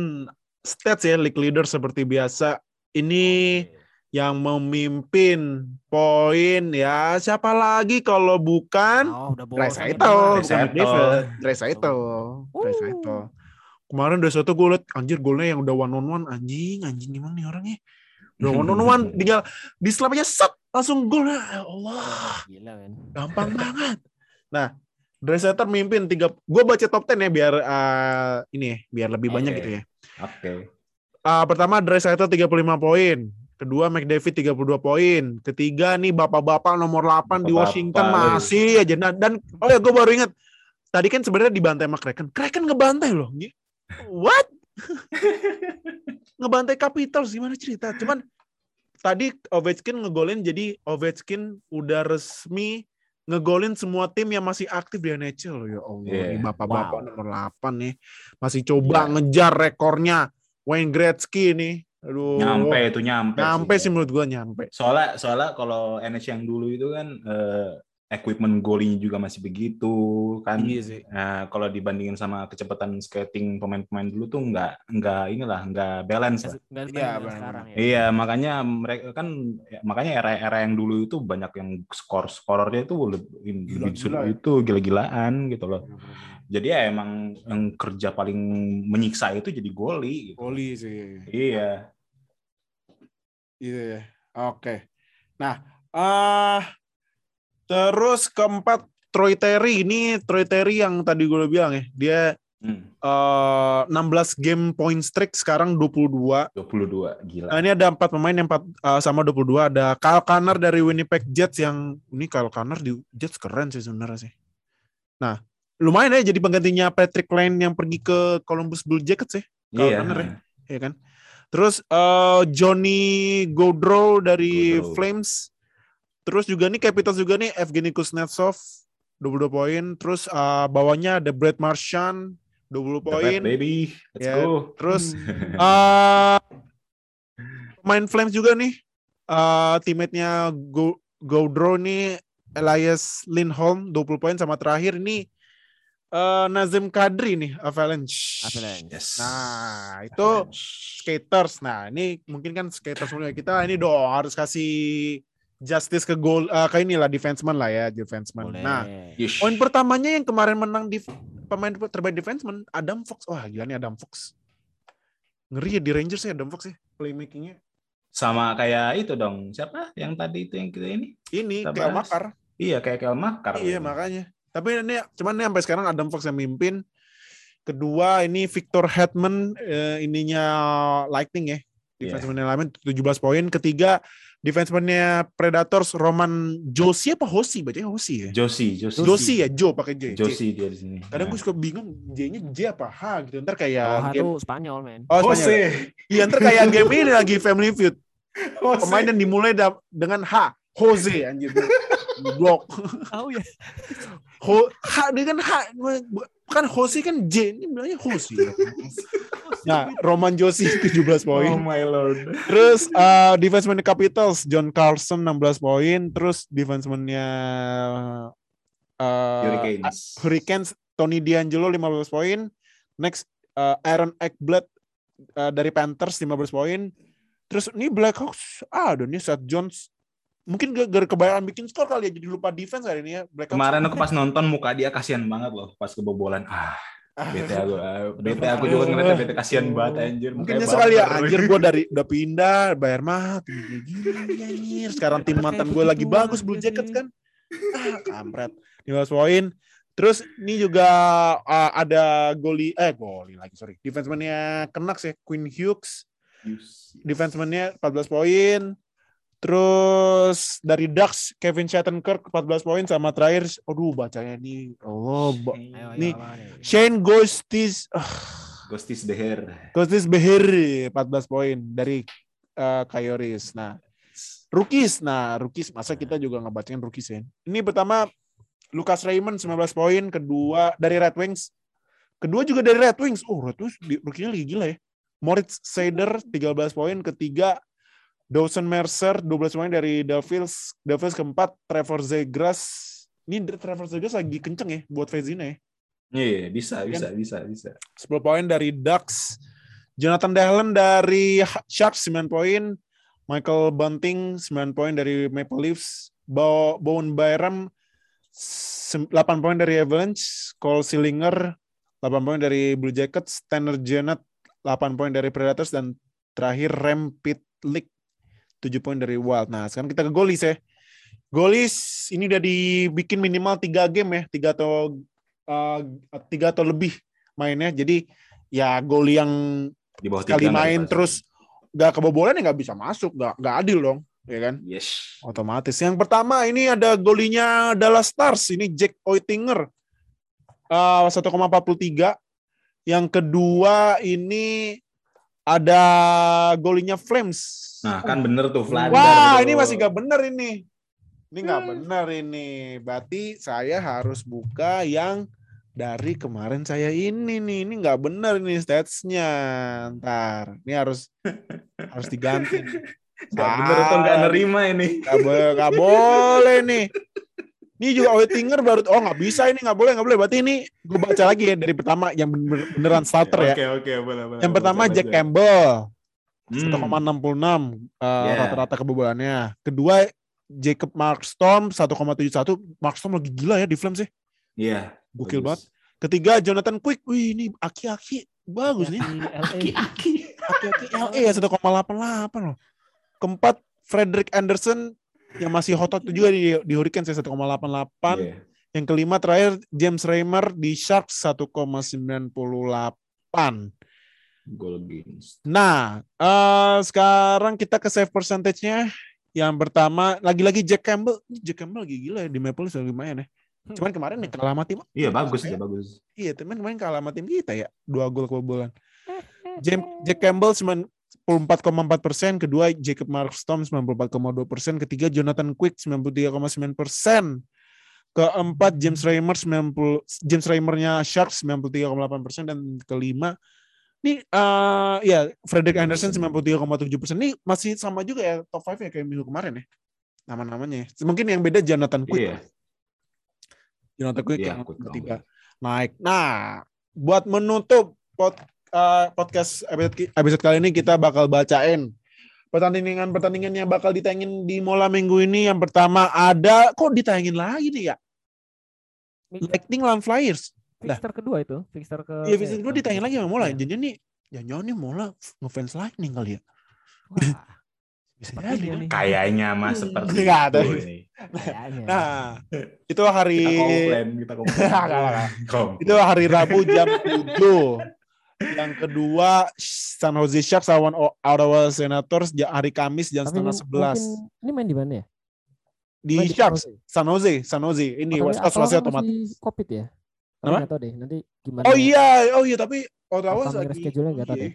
stats ya league leader seperti biasa. Ini yang memimpin poin ya. Siapa lagi kalau bukan?
Oh, udah bosan
Dreisaitl,
ini
bukan
mah.
Kemarin udah satu gue liat anjir golnya yang udah one on one anjing anjing gimana nih orangnya? Udah one on one tinggal di slap aja set langsung gol. Ya Allah.
Gila
gampang banget. Nah Dreisaitl mimpin tiga gue baca top 10 ya biar eh, ini ya biar lebih banyak
Oke.
gitu ya.
Oke.
Ah, pertama Dreisaitl 35 poin. Kedua McDavid 32 poin. Ketiga nih bapak-bapak nomor 8 di
Bapak-bapak,
Washington
wih.
masih aja. Dan, dan oh ya gue baru inget tadi kan sebenarnya dibantai sama Kraken. Kraken ngebantai loh what ngebantai Capitals gimana cerita cuman tadi Ovechkin ngegolin jadi Ovechkin udah resmi ngegolin semua tim yang masih aktif di NHL loh ya Allah. Ini bapak-bapak
Wow.
nomor 8 nih masih coba
Iya.
ngejar rekornya Wayne Gretzky nih. Aduh.
Nyampe itu nyampe.
Nyampe sih menurut gua nyampe.
Soalnya soalnya kalau NH yang dulu itu kan eh, equipment golinya juga masih begitu kan.
Iya sih.
Nah, kalau dibandingin sama kecepatan skating pemain-pemain dulu tuh nggak nggak inilah nggak balance lah.
Nggak
Iya,
sekarang ya.
Iya, makanya mereka kan ya, makanya era-era yang dulu itu banyak yang skor skorornya itu lebih
Gila-gila ya.
itu gila-gilaan gitu loh. Jadi ya emang yang kerja paling menyiksa itu jadi goli gitu.
Oli sih.
Iya.
Iya. Oke. Nah, ah terus keempat Troy Terry ini Troy Terry yang tadi gue udah bilang ya, dia
Hmm,
eh 16 game point streak sekarang 22.
22 gila.
Nah, ini ada empat pemain yang empat eh, sama 22. Ada Kyle Connor dari Winnipeg Jets yang ini Kyle Connor di Jets keren sih sebenarnya sih. Nah, lumayan ya jadi penggantinya Patrick Lane yang pergi ke Columbus Blue Jackets ya. Kyle
Iya.
Connor ya. ya kan? Terus eh, Johnny Gaudreau dari
Gaudreau.
Flames. Terus juga nih Capitals juga nih Evgeny Kuznetsov 22 poin. Terus eh, bawahnya ada Brad Marchand 20
The
poin.
Baby. Let's
Ya,
go.
Terus
Hmm.
eh main Flames juga nih. eh teammate-nya Go Gaudreau nih Elias Lindholm 20 poin sama terakhir ini eh Nazim Kadri nih Avalanche.
Avalanche.
Yes.
Nah, itu skaters. Nah, ini mungkin kan skaters punya kita ini dong harus kasih justice ke goal eh, ke inilah defenseman lah ya, defenseman.
Boleh.
Nah,
Yesh.
poin pertamanya yang kemarin menang di pemain terbaik defenseman Adam Fox. Wah, gila nih Adam Fox. Ngeri ya di Rangers ya Adam Fox ya playmakingnya.
sama kayak itu dong. Siapa yang tadi itu yang kita ini?
Ini kayak makar.
Iya, kayak Kel Makar.
Iya, makanya. Tapi ini cuman ini sampai sekarang Adam Fox yang mimpin. Kedua ini Victor Hetman eh, ininya Lightning ya.
Iya.
Defenseman yang lain 17 poin. Ketiga defenseman-nya Predators Roman Josi apa Hosi bacanya Hosi ya.
Josi, Josi.
Josi ya, Jo pakai J. J.
Josi dia di sini.
Kadang gue
Nah.
suka bingung J-nya J apa H gitu. Ntar kayak
Oh,
game
itu Spanyol, men.
Oh, Spanyol. Iya, ntar kayak game ini lagi Family Feud.
Jose.
Pemain yang dimulai dengan H, Jose anjir. Blok.
Tahu ya.
Ho, H dengan H kan Jose kan J ini bilangnya Jose. Nah, Roman Josi 17 poin.
Oh my lord.
Terus uh, defenseman Capitals John Carlson 16 poin, terus defenseman-nya uh,
Hurricanes.
Hurricanes Tony D'Angelo 15 poin. Next uh, Aaron Ekblad uh, dari Panthers 15 poin. Terus ini Blackhawks ada nih Seth Jones. Mungkin gak gara kebanyakan bikin skor kali ya jadi lupa defense hari ini ya. Blackhawks.
Kemarin aku pas nonton muka dia kasihan banget loh pas kebobolan. Ah, bete aku. ah, bete aku juga ngeliatnya bete kasihan banget anjir.
Mungkin
Mukanya
nyesel kali ya anjir gue dari udah pindah bayar mahal gini gini anjir sekarang tim mantan gue lagi bagus Blue Jackets kan ah kampret 15 poin terus ini juga uh, ada goli eh goli lagi sorry defenseman-nya Canucks ya Quinn Hughes defenseman-nya 14 poin terus dari Ducks Kevin Shattenkirk 14 poin sama terakhir aduh bacanya nih oh ba-
Ayo,
Nih. Shane Ghostis ah,
Ghostis the hair.
Kostis Behir 14 poin dari uh, Coyotes. Nah, rookies. Nah, rookies masa kita juga ngebacain rookies ya. Ini pertama Lucas Raymond 19 poin, kedua dari Red Wings. Kedua juga dari Red Wings. Oh, Red Wings rookie-nya lagi gila ya. Moritz Seider 13 poin, ketiga Dawson Mercer 12 poin dari Devils. Devils keempat Trevor Zegras. Ini Trevor Zegras lagi kenceng ya buat Vezina ya.
Iya, bisa, bisa, bisa, bisa.
10 poin dari Ducks. Jonathan Dahlen dari Sharks 9 poin. Michael Bunting 9 poin dari Maple Leafs. Bo Bowen Byram 8 poin dari Avalanche. Cole Sillinger 8 poin dari Blue Jackets. Tanner Janet 8 poin dari Predators. Dan terakhir Rem Pitlick 7 poin dari Wild. Nah sekarang kita ke goalies ya. Goalies ini udah dibikin minimal 3 game ya. 3 atau uh, tiga atau lebih mainnya. Jadi ya gol yang
Di bawah
sekali main terus nggak kebobolan ya nggak bisa masuk, nggak nggak adil dong, ya kan?
Yes.
Otomatis. Yang pertama ini ada golinya Dallas Stars, ini Jack Oettinger uh, 1,43. Yang kedua ini ada golinya Flames.
Nah, kan bener tuh Vlander.
Wah,
tuh.
ini masih gak bener ini. Ini nggak
Hmm.
bener ini. Berarti saya harus buka yang dari kemarin saya ini nih. Ini nggak bener ini statsnya. Ntar, ini harus harus diganti. nih.
Nggak bener atau nggak nerima ini.
Nggak boleh, nggak boleh nih. Ini juga Oettinger baru oh nggak bisa ini nggak boleh nggak boleh berarti ini gue baca lagi ya dari pertama yang bener- beneran starter ya.
Oke, oke, boleh, boleh.
Yang pertama Jack. Campbell
Hmm.
1,66 uh,
Yeah.
rata-rata kebobolannya. Kedua Jacob Markstorm 1,71. Markstorm lagi gila ya di Flames sih.
Iya.
Gokil
bagus.
banget. Ketiga Jonathan Quick. Wih ini aki-aki bagus nih.
Aki-aki.
Aki-aki LA ya 1,88 loh. Keempat Frederick Anderson yang masih hot hot juga di, di Hurricanes ya 1,88.
Iya.
Yang kelima terakhir James Reimer di Sharks 1,98.
Goal against.
Nah, eh sekarang kita ke save percentage-nya. Yang pertama, lagi-lagi Jack Campbell. Jack Campbell lagi gila ya, di Maple Leafs lumayan ya. Cuman kemarin nih kalah sama tim.
Iya, bagus, iya, bagus.
Iya, teman kemarin kalah sama tim kita ya. Dua gol kebobolan. Jack, Jack Campbell 94,4 persen. Kedua, Jacob Markstrom 94,2 persen. Ketiga, Jonathan Quick 93,9 persen. Keempat, James Reimer 90, James Reimernya Sharks 93,8 persen. Dan kelima, ini eh ya Frederick Anderson 93,7 persen. Ini masih sama juga ya top 5 ya kayak minggu kemarin ya. Nama-namanya. ya. Mungkin yang beda Jonathan Quick.
Iya.
Jonathan Quick
Iya,
yang
Quick
ketiga naik. Nah, buat menutup pod, eh, podcast episode, episode kali ini kita bakal bacain pertandingan-pertandingan yang bakal ditayangin di Mola minggu ini. Yang pertama ada kok ditayangin lagi nih ya? Lightning lawan Flyers.
Fixer kedua itu, fixer ke
Iya, gue
eh,
ditayangin lagi sama Mola.
Iya.
Jadi nih, jangan-jangan nih Mola ngefans Lightning kali ya?
Wah,
Bisa
sepertinya
jadi.
nih.
Kayaknya mah seperti
Nggak ada.
itu.
Nah, itu hari
Kita komplain, kita komplain.
Itu hari Rabu jam 7. Yang kedua San Jose Sharks lawan Ottawa Senators hari Kamis jam
Tapi
setengah
ini
sebelas
Ini main di mana ya?
di
Main
Sharks
San Jose.
San Jose San Jose ini
Oh,
West Coast masih
kan
otomatis
masih Covid ya?
Kenapa?
nggak tahu deh, nanti gimana.
oh iya oh iya tapi
Apa
lagi
schedule-nya nggak tahu
iya.
deh.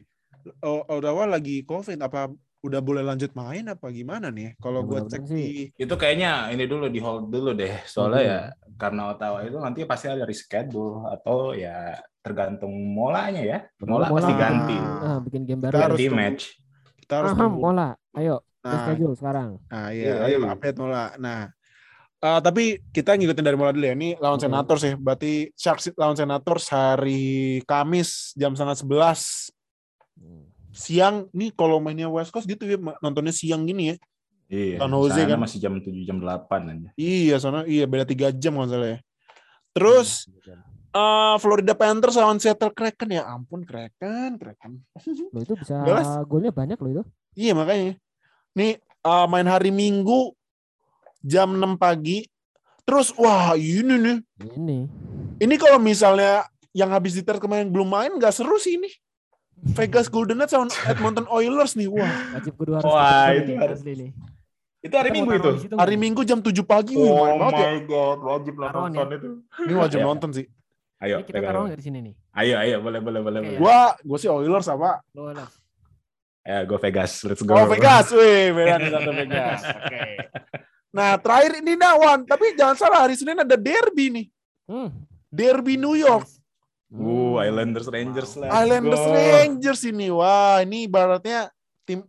O- Ottawa lagi covid apa udah boleh lanjut main apa gimana nih kalau
Ya,
gue cek di
Itu kayaknya ini dulu di hold dulu deh. Soalnya ya karena Ottawa itu nanti pasti ada reschedule atau ya tergantung molanya ya. Mola,
Mola.
pasti ganti.
Ah, bikin game
Kita
baru.
harus
Ganti
tunggu.
match.
kita harus tunggu.
bola. Ayo,
nah,
schedule sekarang.
Nah,
Iya,
iya, ayo
ayo.
update Mola. Nah, eh, tapi kita ngikutin dari Mola dulu ya. Ini lawan
Oke.
Senators ya. Berarti Sharks lawan Senators hari Kamis jam setengah sebelas
Hmm.
siang. Nih kalau mainnya West Coast gitu ya, nontonnya siang gini ya.
Iya.
San Jose
sana
kan.
masih jam 7 jam 8 aja.
Iya, sana iya beda tiga jam kalau salah ya. Terus eh, Florida Panthers lawan Seattle Kraken ya ampun Kraken, Kraken.
Loh itu bisa
Jelas.
golnya banyak loh itu.
Iya makanya. Nih eh, main hari Minggu jam 6 pagi. Terus wah ini nih
Ini.
Ini kalau misalnya yang habis diter kemarin belum main nggak seru sih ini. Vegas Golden Knights lawan Edmonton Oilers nih. Wah,
Wajib kudu harus
Wah,
nonton
itu harus-
nih.
Itu hari
Kita
Minggu itu.
di
hari? Minggu jam 7 pagi. Wih,
Oh
ya.
my god, wajib lah
Taruhan
nonton
ya.
itu.
Ini wajib
Iya.
nonton sih.
Ayo,
Ini kita taruh nggak di sini nih?
Ayo, ayo, boleh, boleh, boleh.
Ya.
Gua, gua sih Oilers sama.
Lo lah.
Ya, go Vegas. Let's go.
Oh Vegas, wih, beda nih satu Vegas. Oke. Nah terakhir ini Nawan, tapi jangan salah hari Senin ada derby nih.
Hmm.
Derby New York,
Uh. Islanders Rangers lah.
Islanders Rangers ini. Wah, ini ibaratnya tim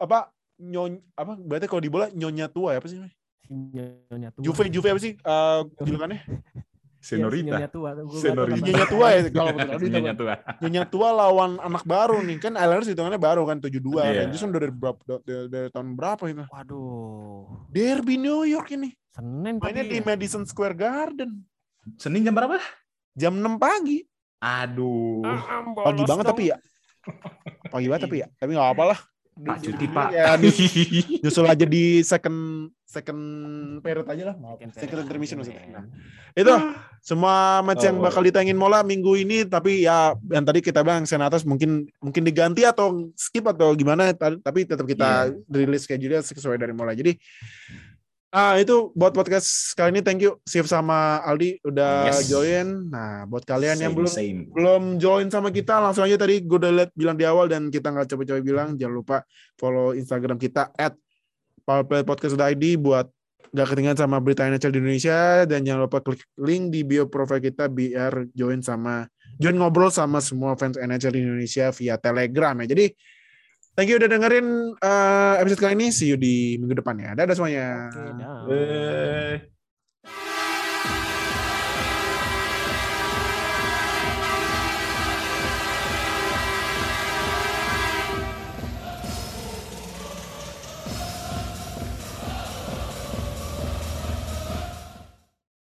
apa nyony apa berarti kalau di bola nyonya tua ya apa sih?
Si nyonya tua.
Juve Juve apa sih uh, julukannya?
Iya,
Senorita.
nyonya tua.
Senorita.
tua ya kalau
Nyonya tua.
Nyonya tua lawan anak baru nih kan Islanders hitungannya baru kan 72
Iya.
Rangers kan dari berapa dari, dari tahun berapa itu?
Waduh.
Derby New York ini.
Senin
Mainnya di
ya.
Madison Square Garden
Senin jam berapa?
jam 6 pagi.
Aduh.
Ah,
Pagi banget
dong.
tapi ya. Pagi banget tapi ya. Tapi nggak apa lah.
Pak cuti, Pak.
Ya, nyus- nyusul aja di second second period aja lah.
Second
Second intermission maksudnya. Nah, itu semua match yang
Oh.
bakal ditayangin Mola minggu ini tapi ya yang tadi kita bilang Senatos mungkin mungkin diganti atau skip atau gimana ta- tapi tetap kita rilis schedule sesuai dari Mola. Jadi Ah itu buat podcast kali ini thank you Sif sama Aldi udah
Yes.
join. Nah buat kalian yang
Same,
belum
same.
belum join sama kita langsung aja tadi gue udah liat bilang di awal dan kita nggak coba-coba bilang jangan lupa follow Instagram kita at powerplaypodcast.id buat nggak ketinggalan sama berita NHL di Indonesia dan jangan lupa klik link di bio profile kita biar join sama join ngobrol sama semua fans NHL di Indonesia via Telegram ya. Jadi Thank you udah dengerin uh, episode kali ini. See you di minggu depan ya. Dadah semuanya.
Okay,
Bye.